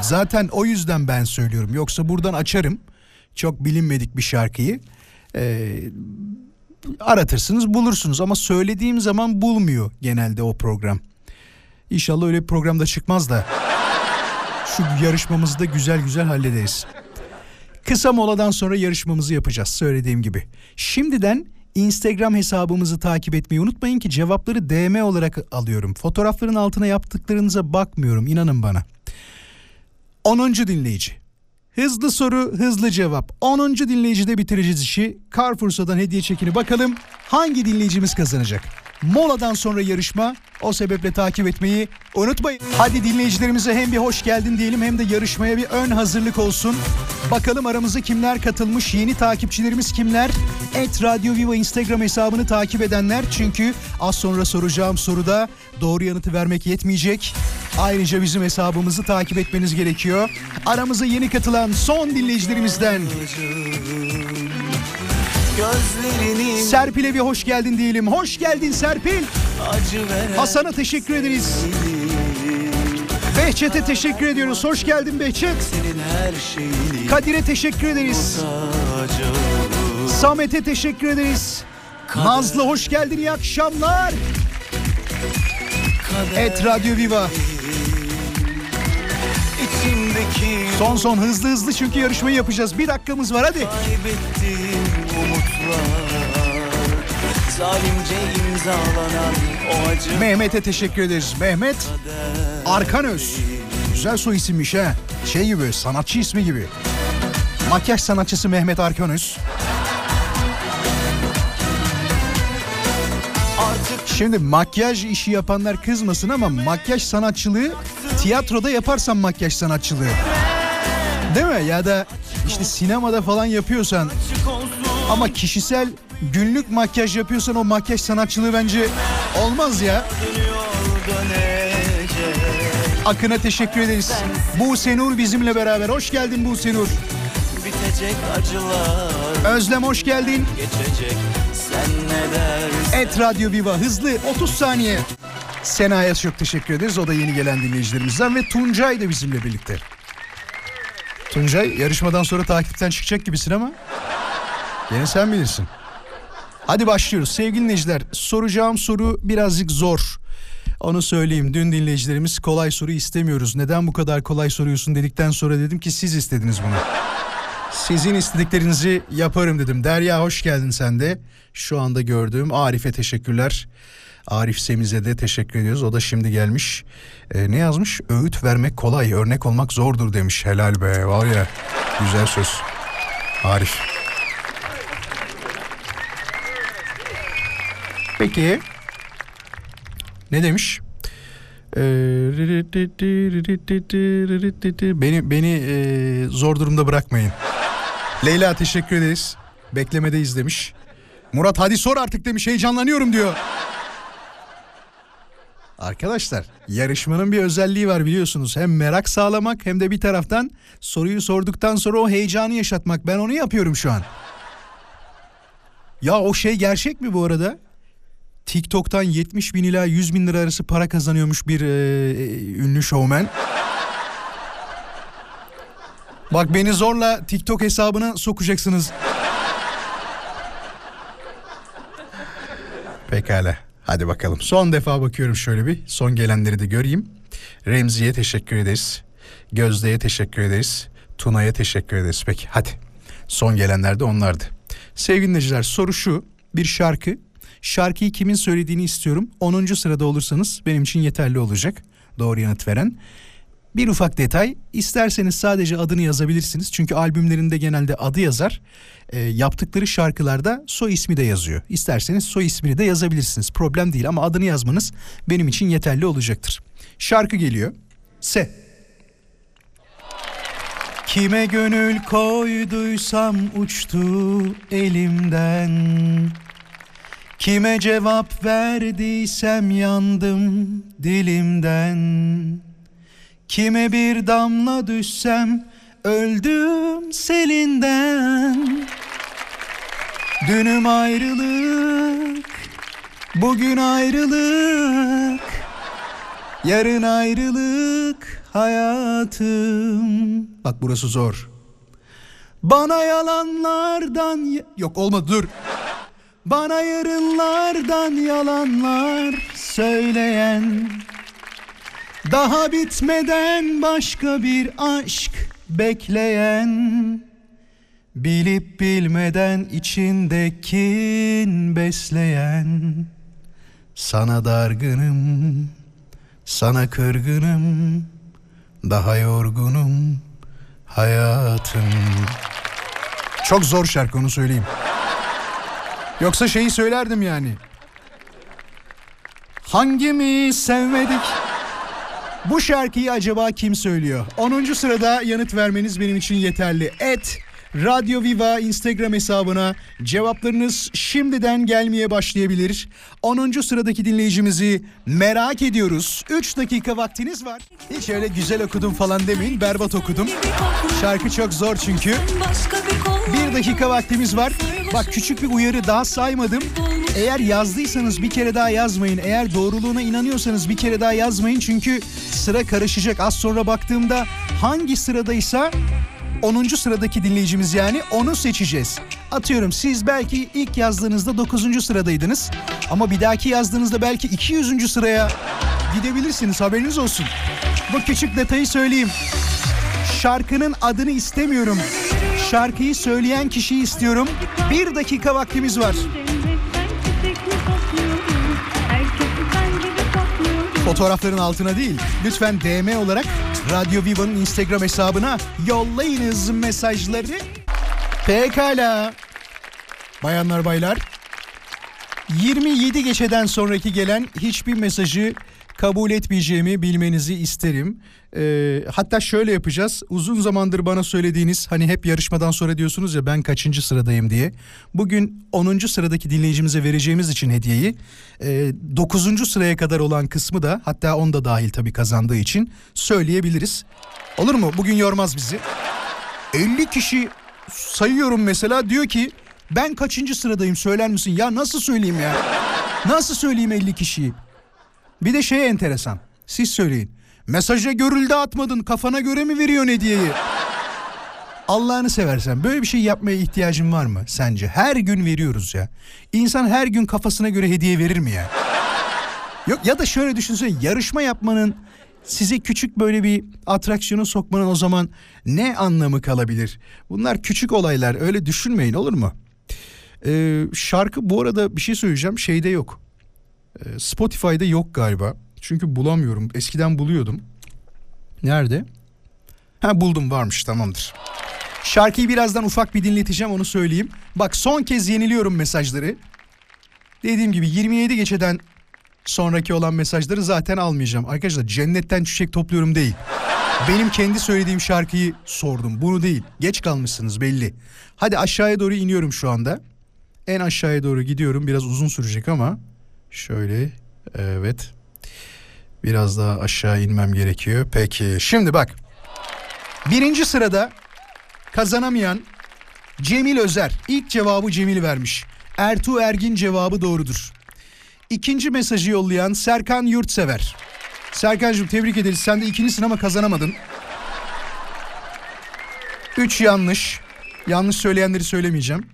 Zaten o yüzden ben söylüyorum. Yoksa buradan açarım çok bilinmedik bir şarkıyı. Ee, aratırsınız bulursunuz ama söylediğim zaman bulmuyor genelde o program. İnşallah öyle bir programda çıkmaz da şu yarışmamızı da güzel güzel hallederiz. Kısa moladan sonra yarışmamızı yapacağız söylediğim gibi. Şimdiden Instagram hesabımızı takip etmeyi unutmayın ki cevapları DM olarak alıyorum. Fotoğrafların altına yaptıklarınıza bakmıyorum inanın bana. 10. dinleyici. Hızlı soru, hızlı cevap. 10. dinleyicide bitireceğiz işi. Carrefour'dan hediye çekini bakalım hangi dinleyicimiz kazanacak? Moladan sonra yarışma. O sebeple takip etmeyi unutmayın. Hadi dinleyicilerimize hem bir hoş geldin diyelim hem de yarışmaya bir ön hazırlık olsun. Bakalım aramıza kimler katılmış, yeni takipçilerimiz kimler? Et Radio Viva Instagram hesabını takip edenler. Çünkü az sonra soracağım soruda doğru yanıtı vermek yetmeyecek. Ayrıca bizim hesabımızı takip etmeniz gerekiyor. Aramıza yeni katılan son dinleyicilerimizden Gözlerinin Serpil'e bir hoş geldin diyelim. Hoş geldin Serpil. Hasan'a teşekkür ederiz. Behçet'e teşekkür ediyoruz. Hoş geldin Behçet. senin her şeyini Kadir'e teşekkür ederiz. Samet'e teşekkür ederiz. Nazlı hoş geldin iyi akşamlar. Et Radyo Viva. içimdeki Son son hızlı hızlı çünkü yarışmayı yapacağız. Bir dakikamız var hadi. kaybettiğim umutlar Zalimce imzalanan o acı Mehmet'e teşekkür ederiz. Mehmet Arkanöz. Güzel soy isimmiş ha. Şey gibi sanatçı ismi gibi. Makyaj sanatçısı Mehmet Arkanöz. Şimdi makyaj işi yapanlar kızmasın ama makyaj sanatçılığı tiyatroda yaparsan makyaj sanatçılığı. Değil mi? Ya da işte sinemada falan yapıyorsan ama kişisel günlük makyaj yapıyorsan o makyaj sanatçılığı bence olmaz ya. Akın'a teşekkür ederiz. Buse Nur bizimle beraber. Hoş geldin Buse Nur. Özlem hoş geldin. geçecek Et Radyo Viva hızlı 30 saniye. Sena'ya çok teşekkür ederiz. O da yeni gelen dinleyicilerimizden ve Tuncay da bizimle birlikte. Tuncay yarışmadan sonra takipten çıkacak gibisin ama. Gene sen bilirsin. Hadi başlıyoruz. Sevgili dinleyiciler soracağım soru birazcık zor. Onu söyleyeyim. Dün dinleyicilerimiz kolay soru istemiyoruz. Neden bu kadar kolay soruyorsun dedikten sonra dedim ki siz istediniz bunu. Sizin istediklerinizi yaparım dedim. Derya hoş geldin sen de. Şu anda gördüğüm Arif'e teşekkürler. Arif Semiz'e de teşekkür ediyoruz. O da şimdi gelmiş. Ee, ne yazmış? Öğüt vermek kolay, örnek olmak zordur demiş. Helal be var ya. Güzel söz. Arif. Peki. Ne demiş? Beni beni e, zor durumda bırakmayın. Leyla teşekkür ederiz. Beklemedeyiz demiş. Murat hadi sor artık demiş heyecanlanıyorum diyor. Arkadaşlar yarışmanın bir özelliği var biliyorsunuz. Hem merak sağlamak hem de bir taraftan soruyu sorduktan sonra o heyecanı yaşatmak. Ben onu yapıyorum şu an. Ya o şey gerçek mi bu arada? TikTok'tan 70 bin ila 100 bin lira arası para kazanıyormuş bir e, e, ünlü şovmen. Bak beni zorla TikTok hesabına sokacaksınız. Pekala. Hadi bakalım. Son defa bakıyorum şöyle bir. Son gelenleri de göreyim. Remzi'ye teşekkür ederiz. Gözde'ye teşekkür ederiz. Tuna'ya teşekkür ederiz. Peki hadi. Son gelenler de onlardı. Sevgili dinleyiciler soru şu. Bir şarkı. Şarkıyı kimin söylediğini istiyorum. 10. sırada olursanız benim için yeterli olacak. Doğru yanıt veren. Bir ufak detay. İsterseniz sadece adını yazabilirsiniz. Çünkü albümlerinde genelde adı yazar. E, yaptıkları şarkılarda soy ismi de yazıyor. İsterseniz soy ismini de yazabilirsiniz. Problem değil ama adını yazmanız benim için yeterli olacaktır. Şarkı geliyor. Se. Kime gönül koyduysam uçtu elimden. Kime cevap verdiysem yandım dilimden. Kime bir damla düşsem öldüm selinden. Dünüm ayrılık, bugün ayrılık, yarın ayrılık hayatım. Bak burası zor. Bana yalanlardan yok olmadı dur. Bana yarınlardan yalanlar söyleyen daha bitmeden başka bir aşk bekleyen Bilip bilmeden içinde kin besleyen. Sana dargınım, sana kırgınım Daha yorgunum hayatım. Çok zor şarkı onu söyleyeyim Yoksa şeyi söylerdim yani Hangimiz sevmedik bu şarkıyı acaba kim söylüyor? 10. sırada yanıt vermeniz benim için yeterli. Et Radyo Viva Instagram hesabına cevaplarınız şimdiden gelmeye başlayabilir. 10. sıradaki dinleyicimizi merak ediyoruz. 3 dakika vaktiniz var. Hiç öyle güzel okudum falan demeyin. Berbat okudum. Şarkı çok zor çünkü. Bir dakika vaktimiz var. Bak küçük bir uyarı daha saymadım. Eğer yazdıysanız bir kere daha yazmayın. Eğer doğruluğuna inanıyorsanız bir kere daha yazmayın. Çünkü sıra karışacak. Az sonra baktığımda hangi sıradaysa 10. sıradaki dinleyicimiz yani onu seçeceğiz. Atıyorum siz belki ilk yazdığınızda 9. sıradaydınız. Ama bir dahaki yazdığınızda belki 200. sıraya gidebilirsiniz haberiniz olsun. Bu küçük detayı söyleyeyim. Şarkının adını istemiyorum. Şarkıyı söyleyen kişiyi istiyorum. Bir dakika vaktimiz var. Fotoğrafların altına değil. Lütfen DM olarak Radyo Viva'nın Instagram hesabına yollayınız mesajları. Pekala. Bayanlar baylar. 27 geçeden sonraki gelen hiçbir mesajı kabul etmeyeceğimi bilmenizi isterim. Ee, hatta şöyle yapacağız. Uzun zamandır bana söylediğiniz hani hep yarışmadan sonra diyorsunuz ya ben kaçıncı sıradayım diye. Bugün 10. sıradaki dinleyicimize vereceğimiz için hediyeyi e, 9. sıraya kadar olan kısmı da hatta 10 da dahil tabii kazandığı için söyleyebiliriz. Olur mu? Bugün yormaz bizi. 50 kişi sayıyorum mesela diyor ki ben kaçıncı sıradayım söyler misin? Ya nasıl söyleyeyim ya? Nasıl söyleyeyim 50 kişiyi? Bir de şey enteresan. Siz söyleyin. Mesaja görüldü atmadın kafana göre mi veriyorsun hediyeyi? Allah'ını seversen böyle bir şey yapmaya ihtiyacın var mı sence? Her gün veriyoruz ya. İnsan her gün kafasına göre hediye verir mi ya? Yok ya da şöyle düşünsene yarışma yapmanın size küçük böyle bir atraksiyona sokmanın o zaman ne anlamı kalabilir? Bunlar küçük olaylar öyle düşünmeyin olur mu? Ee, şarkı bu arada bir şey söyleyeceğim şeyde yok. Ee, Spotify'da yok galiba. Çünkü bulamıyorum. Eskiden buluyordum. Nerede? Ha buldum varmış tamamdır. Şarkıyı birazdan ufak bir dinleteceğim onu söyleyeyim. Bak son kez yeniliyorum mesajları. Dediğim gibi 27 geçeden sonraki olan mesajları zaten almayacağım. Arkadaşlar cennetten çiçek topluyorum değil. Benim kendi söylediğim şarkıyı sordum. Bunu değil. Geç kalmışsınız belli. Hadi aşağıya doğru iniyorum şu anda. En aşağıya doğru gidiyorum. Biraz uzun sürecek ama şöyle evet. Biraz daha aşağı inmem gerekiyor. Peki şimdi bak. Birinci sırada kazanamayan Cemil Özer. İlk cevabı Cemil vermiş. Ertuğ Ergin cevabı doğrudur. ikinci mesajı yollayan Serkan Yurtsever. Serkan'cığım tebrik ederiz. Sen de ikincisin ama kazanamadın. Üç yanlış. Yanlış söyleyenleri söylemeyeceğim.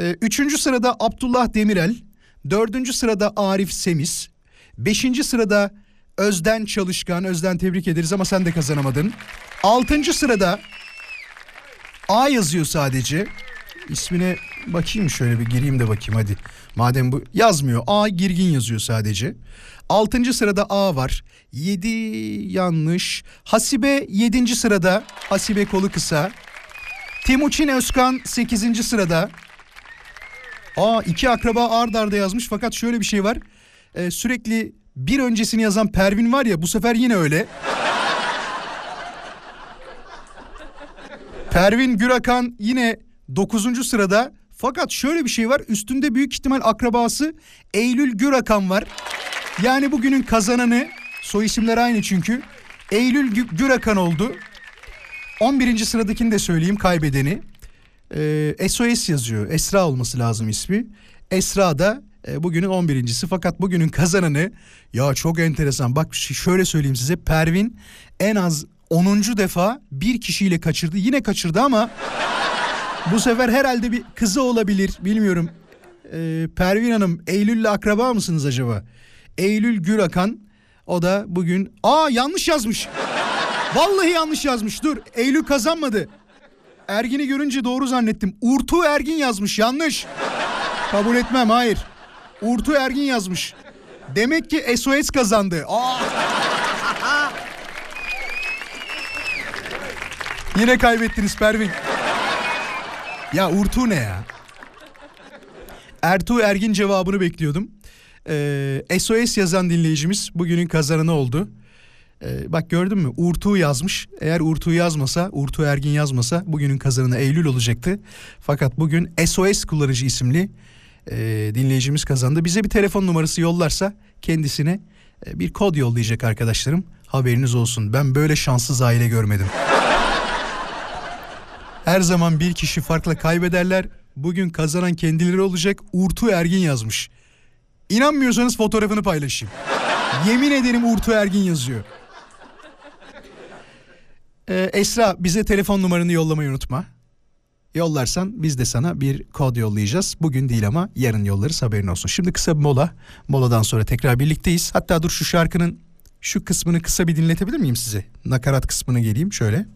Ee, üçüncü sırada Abdullah Demirel. Dördüncü sırada Arif Semiz. Beşinci sırada Özden Çalışkan. Özden tebrik ederiz ama sen de kazanamadın. Altıncı sırada A yazıyor sadece. İsmine bakayım şöyle bir gireyim de bakayım hadi. Madem bu yazmıyor. A girgin yazıyor sadece. Altıncı sırada A var. Yedi yanlış. Hasibe yedinci sırada. Hasibe kolu kısa. Timuçin Özkan sekizinci sırada. Aa iki akraba ard arda yazmış fakat şöyle bir şey var. Ee, sürekli bir öncesini yazan Pervin var ya bu sefer yine öyle. Pervin Gürakan yine 9. sırada. Fakat şöyle bir şey var. Üstünde büyük ihtimal akrabası Eylül Gürakan var. Yani bugünün kazananı soy isimler aynı çünkü. Eylül Gü- Gürakan oldu. 11. sıradakini de söyleyeyim kaybedeni. Ee, SOS yazıyor. Esra olması lazım ismi. Esra da e, bugünün 11.si fakat bugünün kazananı ya çok enteresan. Bak şöyle söyleyeyim size. Pervin en az 10. defa bir kişiyle kaçırdı. Yine kaçırdı ama bu sefer herhalde bir kızı olabilir. Bilmiyorum. Ee, Pervin Hanım Eylül'le akraba mısınız acaba? Eylül Gürakan o da bugün aa yanlış yazmış. Vallahi yanlış yazmış. Dur Eylül kazanmadı. Ergin'i görünce doğru zannettim. Urtu Ergin yazmış yanlış. Kabul etmem hayır. Urtu Ergin yazmış. Demek ki SOS kazandı. Aa! Yine kaybettiniz Pervin. Ya Urtu ne ya? Ertuğ Ergin cevabını bekliyordum. Ee, SOS yazan dinleyicimiz bugünün kazananı oldu. Ee, bak gördün mü? Urtu yazmış. Eğer Urtu yazmasa, Urtu Ergin yazmasa bugünün kazananı Eylül olacaktı. Fakat bugün SOS kullanıcı isimli e, dinleyicimiz kazandı. Bize bir telefon numarası yollarsa kendisine e, bir kod yollayacak arkadaşlarım. Haberiniz olsun. Ben böyle şanssız aile görmedim. Her zaman bir kişi farkla kaybederler. Bugün kazanan kendileri olacak. Urtu Ergin yazmış. İnanmıyorsanız fotoğrafını paylaşayım. Yemin ederim Urtu Ergin yazıyor. Ee, Esra bize telefon numaranı yollamayı unutma. Yollarsan biz de sana bir kod yollayacağız. Bugün değil ama yarın yollarız haberin olsun. Şimdi kısa bir mola. Moladan sonra tekrar birlikteyiz. Hatta dur şu şarkının şu kısmını kısa bir dinletebilir miyim size? Nakarat kısmına geleyim şöyle.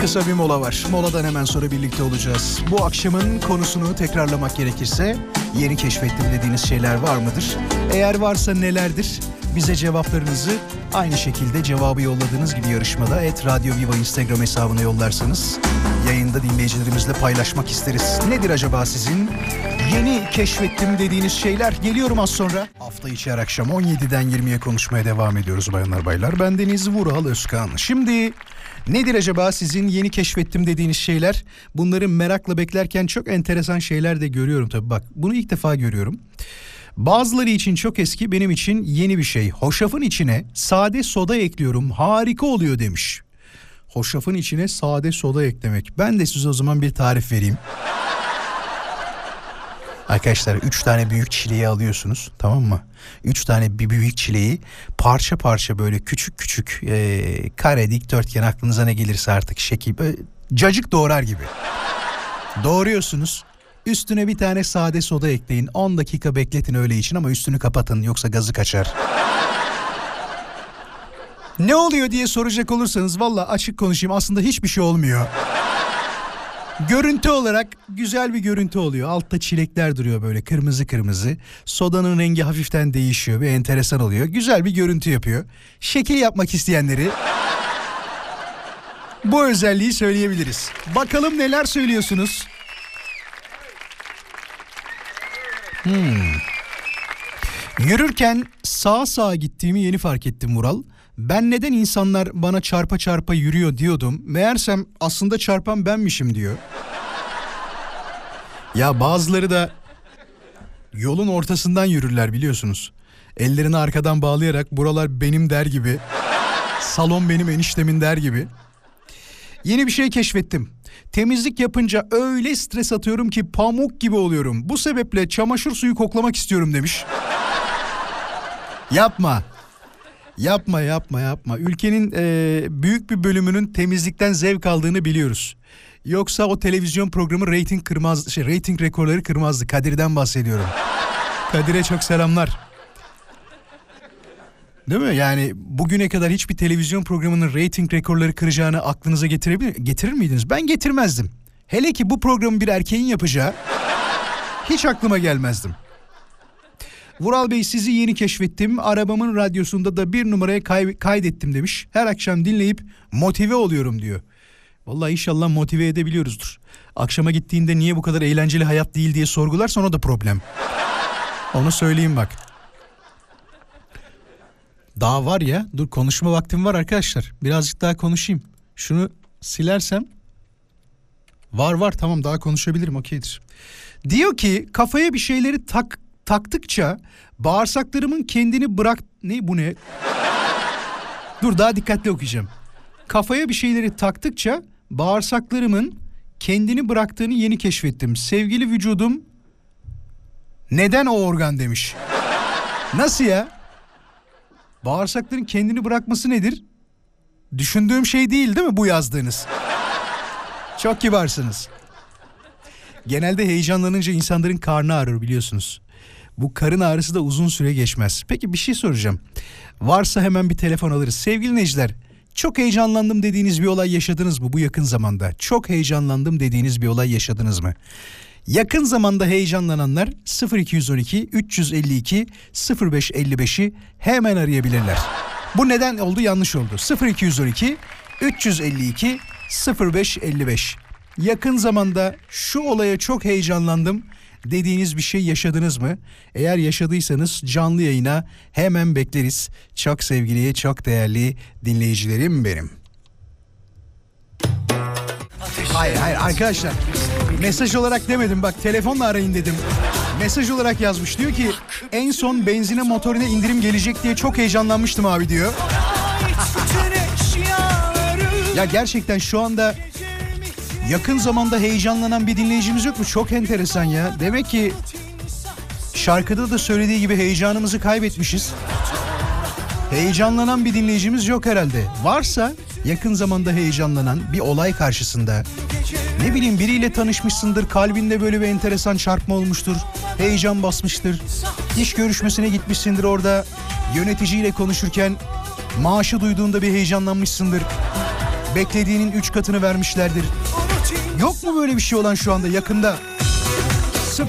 Kısa bir mola var. Moladan hemen sonra birlikte olacağız. Bu akşamın konusunu tekrarlamak gerekirse yeni keşfettim dediğiniz şeyler var mıdır? Eğer varsa nelerdir? Bize cevaplarınızı aynı şekilde cevabı yolladığınız gibi yarışmada et Radyo Viva Instagram hesabına yollarsanız yayında dinleyicilerimizle paylaşmak isteriz. Nedir acaba sizin yeni keşfettim dediğiniz şeyler? Geliyorum az sonra. Hafta içi her akşam 17'den 20'ye konuşmaya devam ediyoruz bayanlar baylar. Ben Deniz Vural Özkan. Şimdi Nedir acaba sizin yeni keşfettim dediğiniz şeyler? Bunları merakla beklerken çok enteresan şeyler de görüyorum tabii bak. Bunu ilk defa görüyorum. Bazıları için çok eski benim için yeni bir şey. Hoşafın içine sade soda ekliyorum harika oluyor demiş. Hoşafın içine sade soda eklemek. Ben de size o zaman bir tarif vereyim. Arkadaşlar 3 tane büyük çileği alıyorsunuz tamam mı? 3 tane bir büyük çileği parça parça böyle küçük küçük e, kare dikdörtgen aklınıza ne gelirse artık şekil böyle cacık doğrar gibi. Doğruyorsunuz. Üstüne bir tane sade soda ekleyin. 10 dakika bekletin öyle için ama üstünü kapatın yoksa gazı kaçar. ne oluyor diye soracak olursanız valla açık konuşayım aslında hiçbir şey olmuyor. Görüntü olarak güzel bir görüntü oluyor. Altta çilekler duruyor böyle kırmızı kırmızı. Sodanın rengi hafiften değişiyor. Bir enteresan oluyor. Güzel bir görüntü yapıyor. Şekil yapmak isteyenleri bu özelliği söyleyebiliriz. Bakalım neler söylüyorsunuz. Hmm. Yürürken sağa sağa gittiğimi yeni fark ettim Mural. Ben neden insanlar bana çarpa çarpa yürüyor diyordum. Meğersem aslında çarpan benmişim diyor. Ya bazıları da yolun ortasından yürürler biliyorsunuz. Ellerini arkadan bağlayarak buralar benim der gibi. Salon benim eniştemin der gibi. Yeni bir şey keşfettim. Temizlik yapınca öyle stres atıyorum ki pamuk gibi oluyorum. Bu sebeple çamaşır suyu koklamak istiyorum demiş. yapma. Yapma yapma yapma. Ülkenin e, büyük bir bölümünün temizlikten zevk aldığını biliyoruz. Yoksa o televizyon programı reyting kırmaz, şey reyting rekorları kırmazdı. Kadir'den bahsediyorum. Kadir'e çok selamlar. Değil mi? Yani bugüne kadar hiçbir televizyon programının reyting rekorları kıracağını aklınıza getirebilir, getirir miydiniz? Ben getirmezdim. Hele ki bu programı bir erkeğin yapacağı hiç aklıma gelmezdim. Vural Bey sizi yeni keşfettim. Arabamın radyosunda da bir numaraya kay- kaydettim demiş. Her akşam dinleyip motive oluyorum diyor. Vallahi inşallah motive edebiliyoruzdur. Akşama gittiğinde niye bu kadar eğlenceli hayat değil diye sorgularsan o da problem. Onu söyleyeyim bak. Daha var ya dur konuşma vaktim var arkadaşlar. Birazcık daha konuşayım. Şunu silersem. Var var tamam daha konuşabilirim okeydir. Diyor ki kafaya bir şeyleri tak taktıkça bağırsaklarımın kendini bırak... Ne bu ne? dur daha dikkatli okuyacağım. Kafaya bir şeyleri taktıkça bağırsaklarımın kendini bıraktığını yeni keşfettim. Sevgili vücudum neden o organ demiş. Nasıl ya? Bağırsakların kendini bırakması nedir? Düşündüğüm şey değil değil mi bu yazdığınız? Çok kibarsınız. Genelde heyecanlanınca insanların karnı ağrır biliyorsunuz. Bu karın ağrısı da uzun süre geçmez. Peki bir şey soracağım. Varsa hemen bir telefon alırız. Sevgili Necler, çok heyecanlandım dediğiniz bir olay yaşadınız mı bu yakın zamanda? Çok heyecanlandım dediğiniz bir olay yaşadınız mı? Yakın zamanda heyecanlananlar 0212 352 0555'i hemen arayabilirler. Bu neden oldu yanlış oldu. 0212 352 0555. Yakın zamanda şu olaya çok heyecanlandım dediğiniz bir şey yaşadınız mı? Eğer yaşadıysanız canlı yayına hemen bekleriz. Çok sevgili, çok değerli dinleyicilerim benim. Hayır hayır arkadaşlar mesaj olarak demedim bak telefonla arayın dedim. Mesaj olarak yazmış diyor ki en son benzine motorine indirim gelecek diye çok heyecanlanmıştım abi diyor. Ya gerçekten şu anda yakın zamanda heyecanlanan bir dinleyicimiz yok mu? Çok enteresan ya. Demek ki şarkıda da söylediği gibi heyecanımızı kaybetmişiz. Heyecanlanan bir dinleyicimiz yok herhalde. Varsa yakın zamanda heyecanlanan bir olay karşısında ne bileyim biriyle tanışmışsındır, kalbinde böyle bir enteresan çarpma olmuştur, heyecan basmıştır. İş görüşmesine gitmişsindir orada yöneticiyle konuşurken maaşı duyduğunda bir heyecanlanmışsındır. Beklediğinin üç katını vermişlerdir. Yok mu böyle bir şey olan şu anda yakında?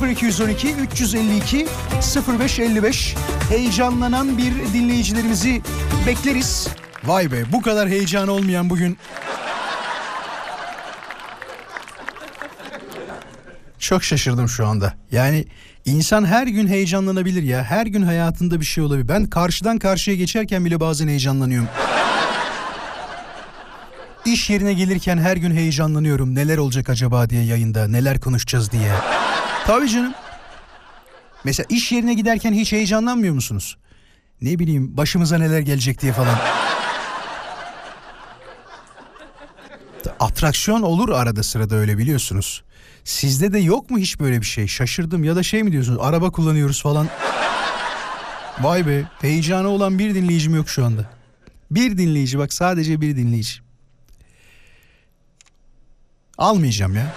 0212 352 0555 heyecanlanan bir dinleyicilerimizi bekleriz. Vay be bu kadar heyecan olmayan bugün. Çok şaşırdım şu anda. Yani insan her gün heyecanlanabilir ya. Her gün hayatında bir şey olabilir. Ben karşıdan karşıya geçerken bile bazen heyecanlanıyorum. İş yerine gelirken her gün heyecanlanıyorum. Neler olacak acaba diye yayında, neler konuşacağız diye. Tabii canım. Mesela iş yerine giderken hiç heyecanlanmıyor musunuz? Ne bileyim başımıza neler gelecek diye falan. Atraksiyon olur arada sırada öyle biliyorsunuz. Sizde de yok mu hiç böyle bir şey? Şaşırdım ya da şey mi diyorsunuz? Araba kullanıyoruz falan. Vay be heyecanı olan bir dinleyicim yok şu anda. Bir dinleyici bak sadece bir dinleyici. Almayacağım ya.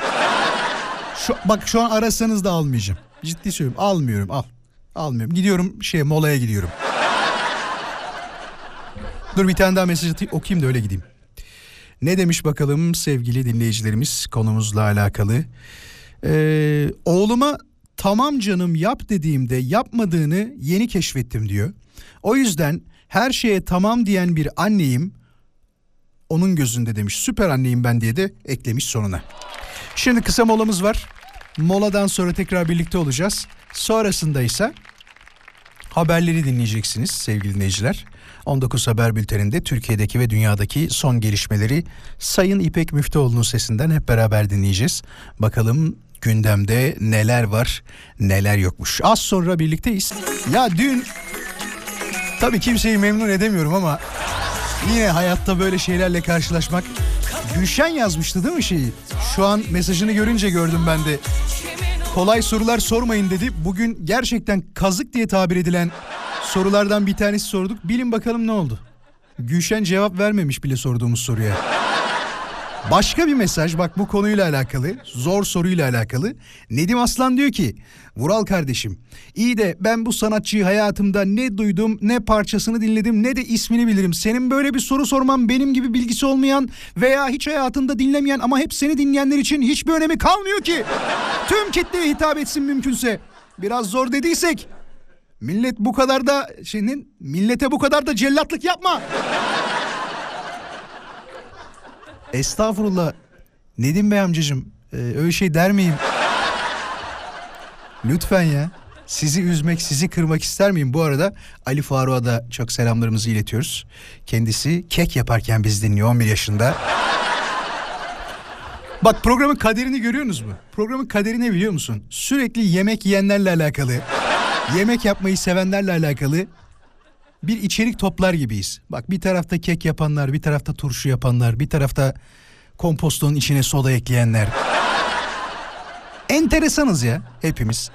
Şu, bak şu an arasanız da almayacağım. Ciddi söylüyorum almıyorum al. Almıyorum. Gidiyorum şey molaya gidiyorum. Dur bir tane daha mesaj atayım okuyayım da öyle gideyim. Ne demiş bakalım sevgili dinleyicilerimiz konumuzla alakalı. Ee, oğluma tamam canım yap dediğimde yapmadığını yeni keşfettim diyor. O yüzden her şeye tamam diyen bir anneyim onun gözünde demiş. Süper anneyim ben diye de eklemiş sonuna. Şimdi kısa molamız var. Moladan sonra tekrar birlikte olacağız. Sonrasında ise haberleri dinleyeceksiniz sevgili dinleyiciler. 19 Haber Bülteni'nde Türkiye'deki ve dünyadaki son gelişmeleri Sayın İpek Müftüoğlu'nun sesinden hep beraber dinleyeceğiz. Bakalım gündemde neler var neler yokmuş. Az sonra birlikteyiz. Ya dün tabii kimseyi memnun edemiyorum ama yine hayatta böyle şeylerle karşılaşmak Gülşen yazmıştı değil mi şeyi? Şu an mesajını görünce gördüm ben de. Kolay sorular sormayın dedi. Bugün gerçekten kazık diye tabir edilen sorulardan bir tanesi sorduk. Bilin bakalım ne oldu? Gülşen cevap vermemiş bile sorduğumuz soruya. Başka bir mesaj bak bu konuyla alakalı zor soruyla alakalı. Nedim Aslan diyor ki Vural kardeşim iyi de ben bu sanatçıyı hayatımda ne duydum ne parçasını dinledim ne de ismini bilirim. Senin böyle bir soru sorman benim gibi bilgisi olmayan veya hiç hayatında dinlemeyen ama hep seni dinleyenler için hiçbir önemi kalmıyor ki. Tüm kitleye hitap etsin mümkünse. Biraz zor dediysek millet bu kadar da senin millete bu kadar da cellatlık yapma. Estağfurullah. Nedim Bey amcacığım e, öyle şey der miyim? Lütfen ya. Sizi üzmek, sizi kırmak ister miyim? Bu arada Ali Faruk'a da çok selamlarımızı iletiyoruz. Kendisi kek yaparken biz dinliyor 11 yaşında. Bak programın kaderini görüyorsunuz mu? Programın kaderi ne biliyor musun? Sürekli yemek yiyenlerle alakalı, yemek yapmayı sevenlerle alakalı bir içerik toplar gibiyiz. Bak bir tarafta kek yapanlar, bir tarafta turşu yapanlar, bir tarafta kompostonun içine soda ekleyenler. Enteresanız ya hepimiz.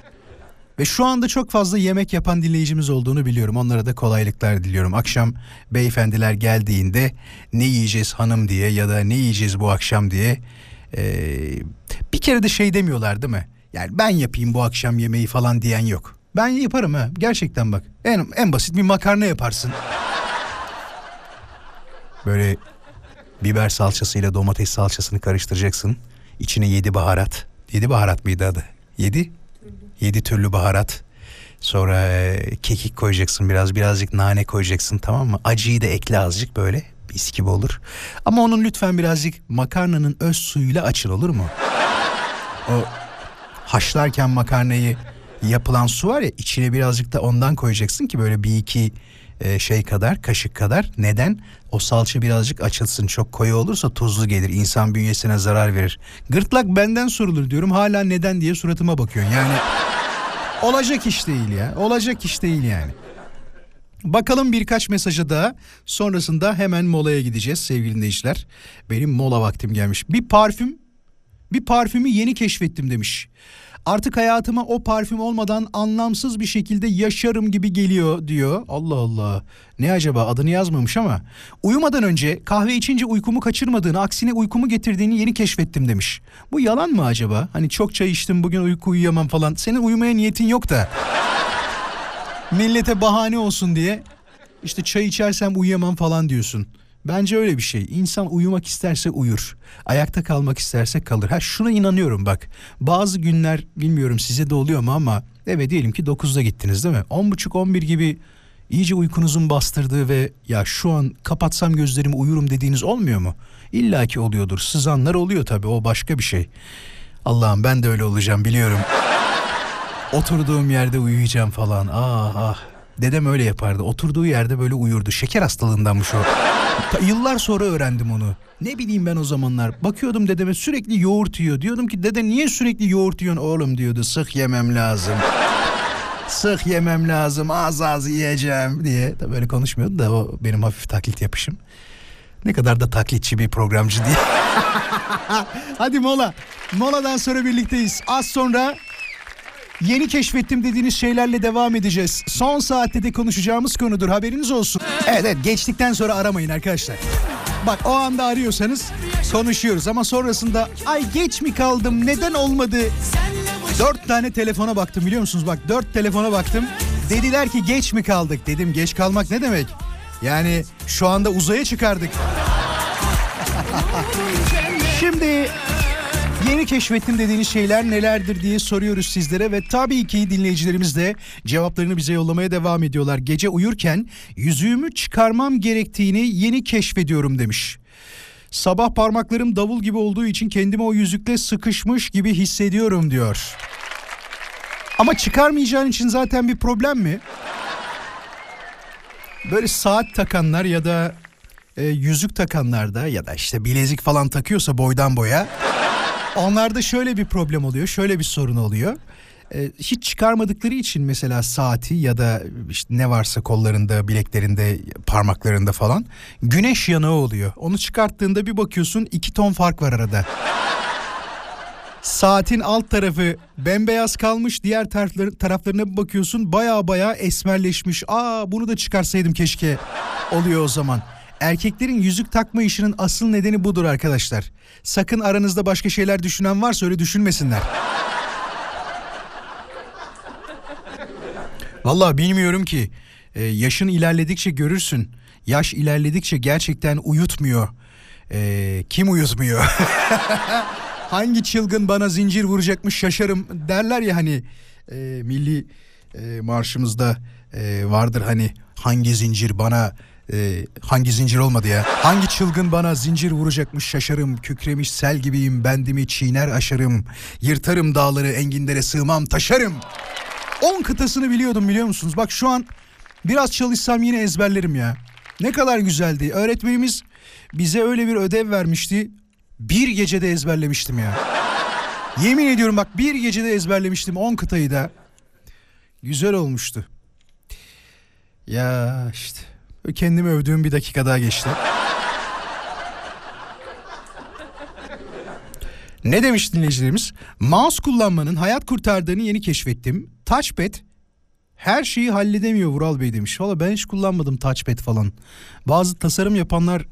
Ve şu anda çok fazla yemek yapan dinleyicimiz olduğunu biliyorum. Onlara da kolaylıklar diliyorum. Akşam beyefendiler geldiğinde ne yiyeceğiz hanım diye ya da ne yiyeceğiz bu akşam diye ee, bir kere de şey demiyorlar değil mi? Yani ben yapayım bu akşam yemeği falan diyen yok. Ben yaparım ha gerçekten bak. En, en basit bir makarna yaparsın. Böyle biber salçasıyla domates salçasını karıştıracaksın. İçine yedi baharat. Yedi baharat mıydı adı? Yedi? Yedi türlü baharat. Sonra e, kekik koyacaksın biraz birazcık nane koyacaksın tamam mı? Acıyı da ekle azıcık böyle mis gibi olur. Ama onun lütfen birazcık makarnanın öz suyuyla açın olur mu? O haşlarken makarnayı yapılan su var ya içine birazcık da ondan koyacaksın ki böyle bir iki e, şey kadar kaşık kadar. Neden? O salça birazcık açılsın. Çok koyu olursa tuzlu gelir. İnsan bünyesine zarar verir. Gırtlak benden sorulur diyorum. Hala neden diye suratıma bakıyorsun. Yani olacak iş değil ya. Olacak iş değil yani. Bakalım birkaç mesaja daha sonrasında hemen molaya gideceğiz sevgili dinleyiciler. Benim mola vaktim gelmiş. Bir parfüm bir parfümü yeni keşfettim demiş. Artık hayatıma o parfüm olmadan anlamsız bir şekilde yaşarım gibi geliyor diyor. Allah Allah. Ne acaba adını yazmamış ama. Uyumadan önce kahve içince uykumu kaçırmadığını aksine uykumu getirdiğini yeni keşfettim demiş. Bu yalan mı acaba? Hani çok çay içtim bugün uyku uyuyamam falan. Senin uyumaya niyetin yok da. Millete bahane olsun diye işte çay içersem uyuyamam falan diyorsun. Bence öyle bir şey. İnsan uyumak isterse uyur. Ayakta kalmak isterse kalır. Ha şuna inanıyorum bak. Bazı günler bilmiyorum size de oluyor mu ama evet diyelim ki 9'da gittiniz değil mi? 10.30-11 gibi iyice uykunuzun bastırdığı ve ya şu an kapatsam gözlerimi uyurum dediğiniz olmuyor mu? İlla ki oluyordur. Sızanlar oluyor tabii o başka bir şey. Allah'ım ben de öyle olacağım biliyorum. Oturduğum yerde uyuyacağım falan. Ah ah. Dedem öyle yapardı. Oturduğu yerde böyle uyurdu. Şeker hastalığındanmış o. Yıllar sonra öğrendim onu. Ne bileyim ben o zamanlar. Bakıyordum dedeme sürekli yoğurt yiyor. Diyordum ki dede niye sürekli yoğurt yiyorsun oğlum diyordu. Sık yemem lazım. Sık yemem lazım az az yiyeceğim diye. Da böyle konuşmuyordu da o benim hafif taklit yapışım. Ne kadar da taklitçi bir programcı diye. Hadi mola. Moladan sonra birlikteyiz. Az sonra Yeni keşfettim dediğiniz şeylerle devam edeceğiz. Son saatte de konuşacağımız konudur haberiniz olsun. Evet evet geçtikten sonra aramayın arkadaşlar. Bak o anda arıyorsanız konuşuyoruz ama sonrasında ay geç mi kaldım neden olmadı? Dört tane telefona baktım biliyor musunuz? Bak dört telefona baktım. Dediler ki geç mi kaldık? Dedim geç kalmak ne demek? Yani şu anda uzaya çıkardık. Şimdi Yeni keşfettim dediğiniz şeyler nelerdir diye soruyoruz sizlere ve tabii ki dinleyicilerimiz de cevaplarını bize yollamaya devam ediyorlar. Gece uyurken yüzüğümü çıkarmam gerektiğini yeni keşfediyorum demiş. Sabah parmaklarım davul gibi olduğu için kendimi o yüzükle sıkışmış gibi hissediyorum diyor. Ama çıkarmayacağın için zaten bir problem mi? Böyle saat takanlar ya da e, yüzük takanlar da ya da işte bilezik falan takıyorsa boydan boya Onlarda şöyle bir problem oluyor, şöyle bir sorun oluyor. e, hiç çıkarmadıkları için mesela saati ya da işte ne varsa kollarında, bileklerinde, parmaklarında falan güneş yanığı oluyor. Onu çıkarttığında bir bakıyorsun iki ton fark var arada. Saatin alt tarafı bembeyaz kalmış diğer tarafları, taraflarına bir bakıyorsun baya baya esmerleşmiş. Aa bunu da çıkarsaydım keşke oluyor o zaman. Erkeklerin yüzük takma işinin asıl nedeni budur arkadaşlar. Sakın aranızda başka şeyler düşünen varsa öyle düşünmesinler. Vallahi bilmiyorum ki. Ee, yaşın ilerledikçe görürsün. Yaş ilerledikçe gerçekten uyutmuyor. Ee, kim uyutmuyor? Hangi çılgın bana zincir vuracakmış şaşarım derler ya hani e, milli e, marşımızda e, vardır hani hangi zincir bana e, hangi zincir olmadı ya? Hangi çılgın bana zincir vuracakmış şaşarım. Kükremiş sel gibiyim bendimi çiğner aşarım. Yırtarım dağları enginlere sığmam taşarım. 10 kıtasını biliyordum biliyor musunuz? Bak şu an biraz çalışsam yine ezberlerim ya. Ne kadar güzeldi. Öğretmenimiz bize öyle bir ödev vermişti. Bir gecede ezberlemiştim ya. Yemin ediyorum bak bir gecede ezberlemiştim 10 kıtayı da. Güzel olmuştu. Ya işte kendimi övdüğüm bir dakika daha geçti. Ne demiş dinleyicilerimiz? Mouse kullanmanın hayat kurtardığını yeni keşfettim. Touchpad her şeyi halledemiyor Vural Bey demiş. Valla ben hiç kullanmadım touchpad falan. Bazı tasarım yapanlar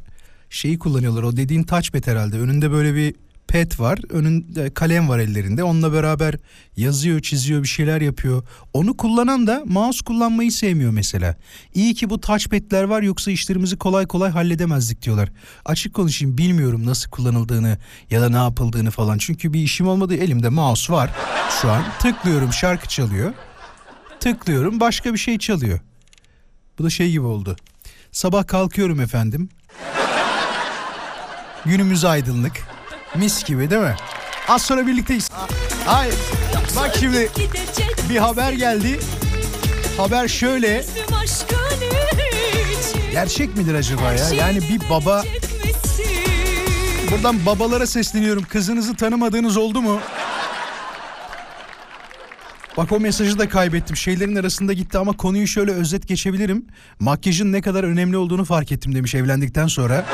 şeyi kullanıyorlar. O dediğin touchpad herhalde. Önünde böyle bir pad var. Önünde kalem var ellerinde. Onunla beraber yazıyor, çiziyor, bir şeyler yapıyor. Onu kullanan da mouse kullanmayı sevmiyor mesela. İyi ki bu touchpad'ler var yoksa işlerimizi kolay kolay halledemezdik diyorlar. Açık konuşayım bilmiyorum nasıl kullanıldığını ya da ne yapıldığını falan. Çünkü bir işim olmadığı elimde mouse var. Şu an tıklıyorum şarkı çalıyor. Tıklıyorum başka bir şey çalıyor. Bu da şey gibi oldu. Sabah kalkıyorum efendim. Günümüz aydınlık. Mis gibi değil mi? Az sonra birlikteyiz. Hayır. Bak şimdi bir haber geldi. Haber şöyle. Gerçek midir acaba ya? Yani bir baba... Buradan babalara sesleniyorum. Kızınızı tanımadığınız oldu mu? Bak o mesajı da kaybettim. Şeylerin arasında gitti ama konuyu şöyle özet geçebilirim. Makyajın ne kadar önemli olduğunu fark ettim demiş evlendikten sonra.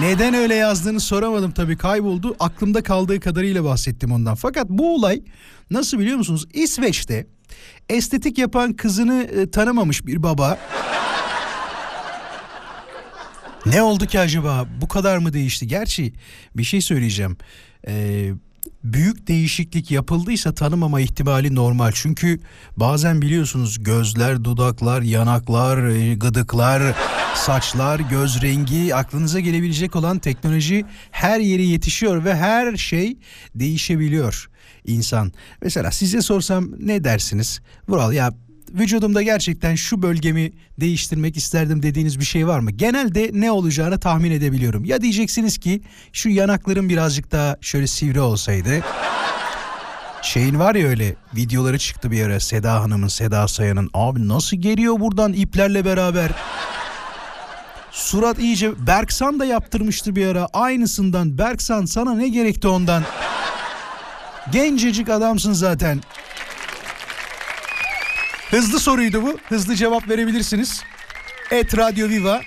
Neden öyle yazdığını soramadım tabii kayboldu. Aklımda kaldığı kadarıyla bahsettim ondan. Fakat bu olay nasıl biliyor musunuz? İsveç'te estetik yapan kızını e, tanımamış bir baba. ne oldu ki acaba? Bu kadar mı değişti? Gerçi bir şey söyleyeceğim. Ee, büyük değişiklik yapıldıysa tanımama ihtimali normal. Çünkü bazen biliyorsunuz gözler, dudaklar, yanaklar, e, gıdıklar, saçlar, göz rengi aklınıza gelebilecek olan teknoloji her yere yetişiyor ve her şey değişebiliyor insan. Mesela size sorsam ne dersiniz? Vural ya vücudumda gerçekten şu bölgemi değiştirmek isterdim dediğiniz bir şey var mı? Genelde ne olacağını tahmin edebiliyorum. Ya diyeceksiniz ki şu yanaklarım birazcık daha şöyle sivri olsaydı. Şeyin var ya öyle videoları çıktı bir ara Seda Hanım'ın Seda Sayan'ın abi nasıl geliyor buradan iplerle beraber. Surat iyice Berksan da yaptırmıştı bir ara aynısından Berksan sana ne gerekti ondan. Gencecik adamsın zaten. Hızlı soruydu bu. Hızlı cevap verebilirsiniz. Et Radio Viva.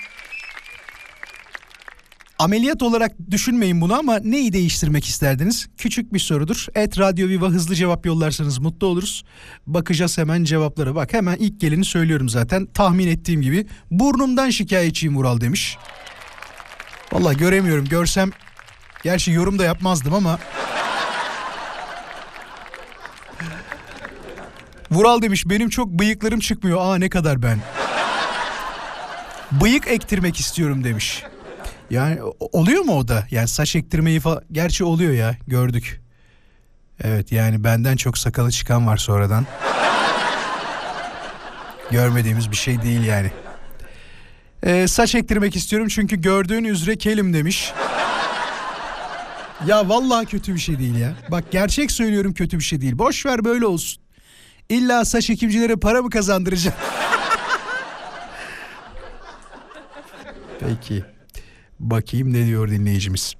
Ameliyat olarak düşünmeyin bunu ama neyi değiştirmek isterdiniz? Küçük bir sorudur. Et Radio Viva hızlı cevap yollarsanız mutlu oluruz. Bakacağız hemen cevaplara. Bak hemen ilk geleni söylüyorum zaten. Tahmin ettiğim gibi. Burnumdan şikayetçiyim Vural demiş. Valla göremiyorum. Görsem gerçi yorum da yapmazdım ama Vural demiş benim çok bıyıklarım çıkmıyor. Aa ne kadar ben. Bıyık ektirmek istiyorum demiş. Yani oluyor mu o da? Yani saç ektirmeyi falan. Gerçi oluyor ya gördük. Evet yani benden çok sakalı çıkan var sonradan. Görmediğimiz bir şey değil yani. Ee, saç ektirmek istiyorum çünkü gördüğün üzere kelim demiş. Ya vallahi kötü bir şey değil ya. Bak gerçek söylüyorum kötü bir şey değil. Boş ver böyle olsun. İlla saç ekimcilere para mı kazandıracağım? Peki. Bakayım ne diyor dinleyicimiz.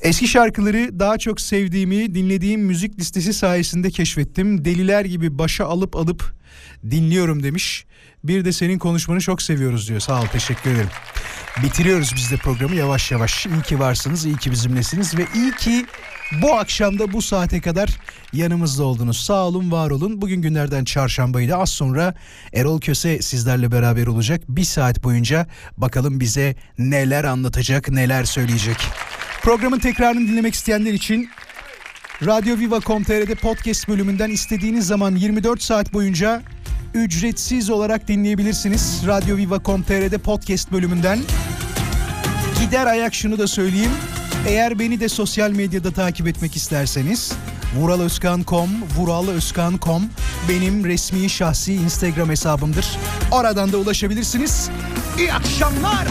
Eski şarkıları daha çok sevdiğimi dinlediğim müzik listesi sayesinde keşfettim. Deliler gibi başa alıp alıp dinliyorum demiş. Bir de senin konuşmanı çok seviyoruz diyor. Sağ ol teşekkür ederim. Bitiriyoruz biz de programı yavaş yavaş. İyi ki varsınız, iyi ki bizimlesiniz ve iyi ki bu akşamda bu saate kadar yanımızda oldunuz. Sağ olun, var olun. Bugün günlerden çarşambaydı. Az sonra Erol Köse sizlerle beraber olacak. Bir saat boyunca bakalım bize neler anlatacak, neler söyleyecek. Programın tekrarını dinlemek isteyenler için Radyo Viva.com.tr'de podcast bölümünden istediğiniz zaman 24 saat boyunca ücretsiz olarak dinleyebilirsiniz. Radyo Viva.com.tr'de podcast bölümünden. Gider ayak şunu da söyleyeyim. Eğer beni de sosyal medyada takip etmek isterseniz vuralözkan.com, vuralözkan.com benim resmi şahsi Instagram hesabımdır. Oradan da ulaşabilirsiniz. İyi akşamlar.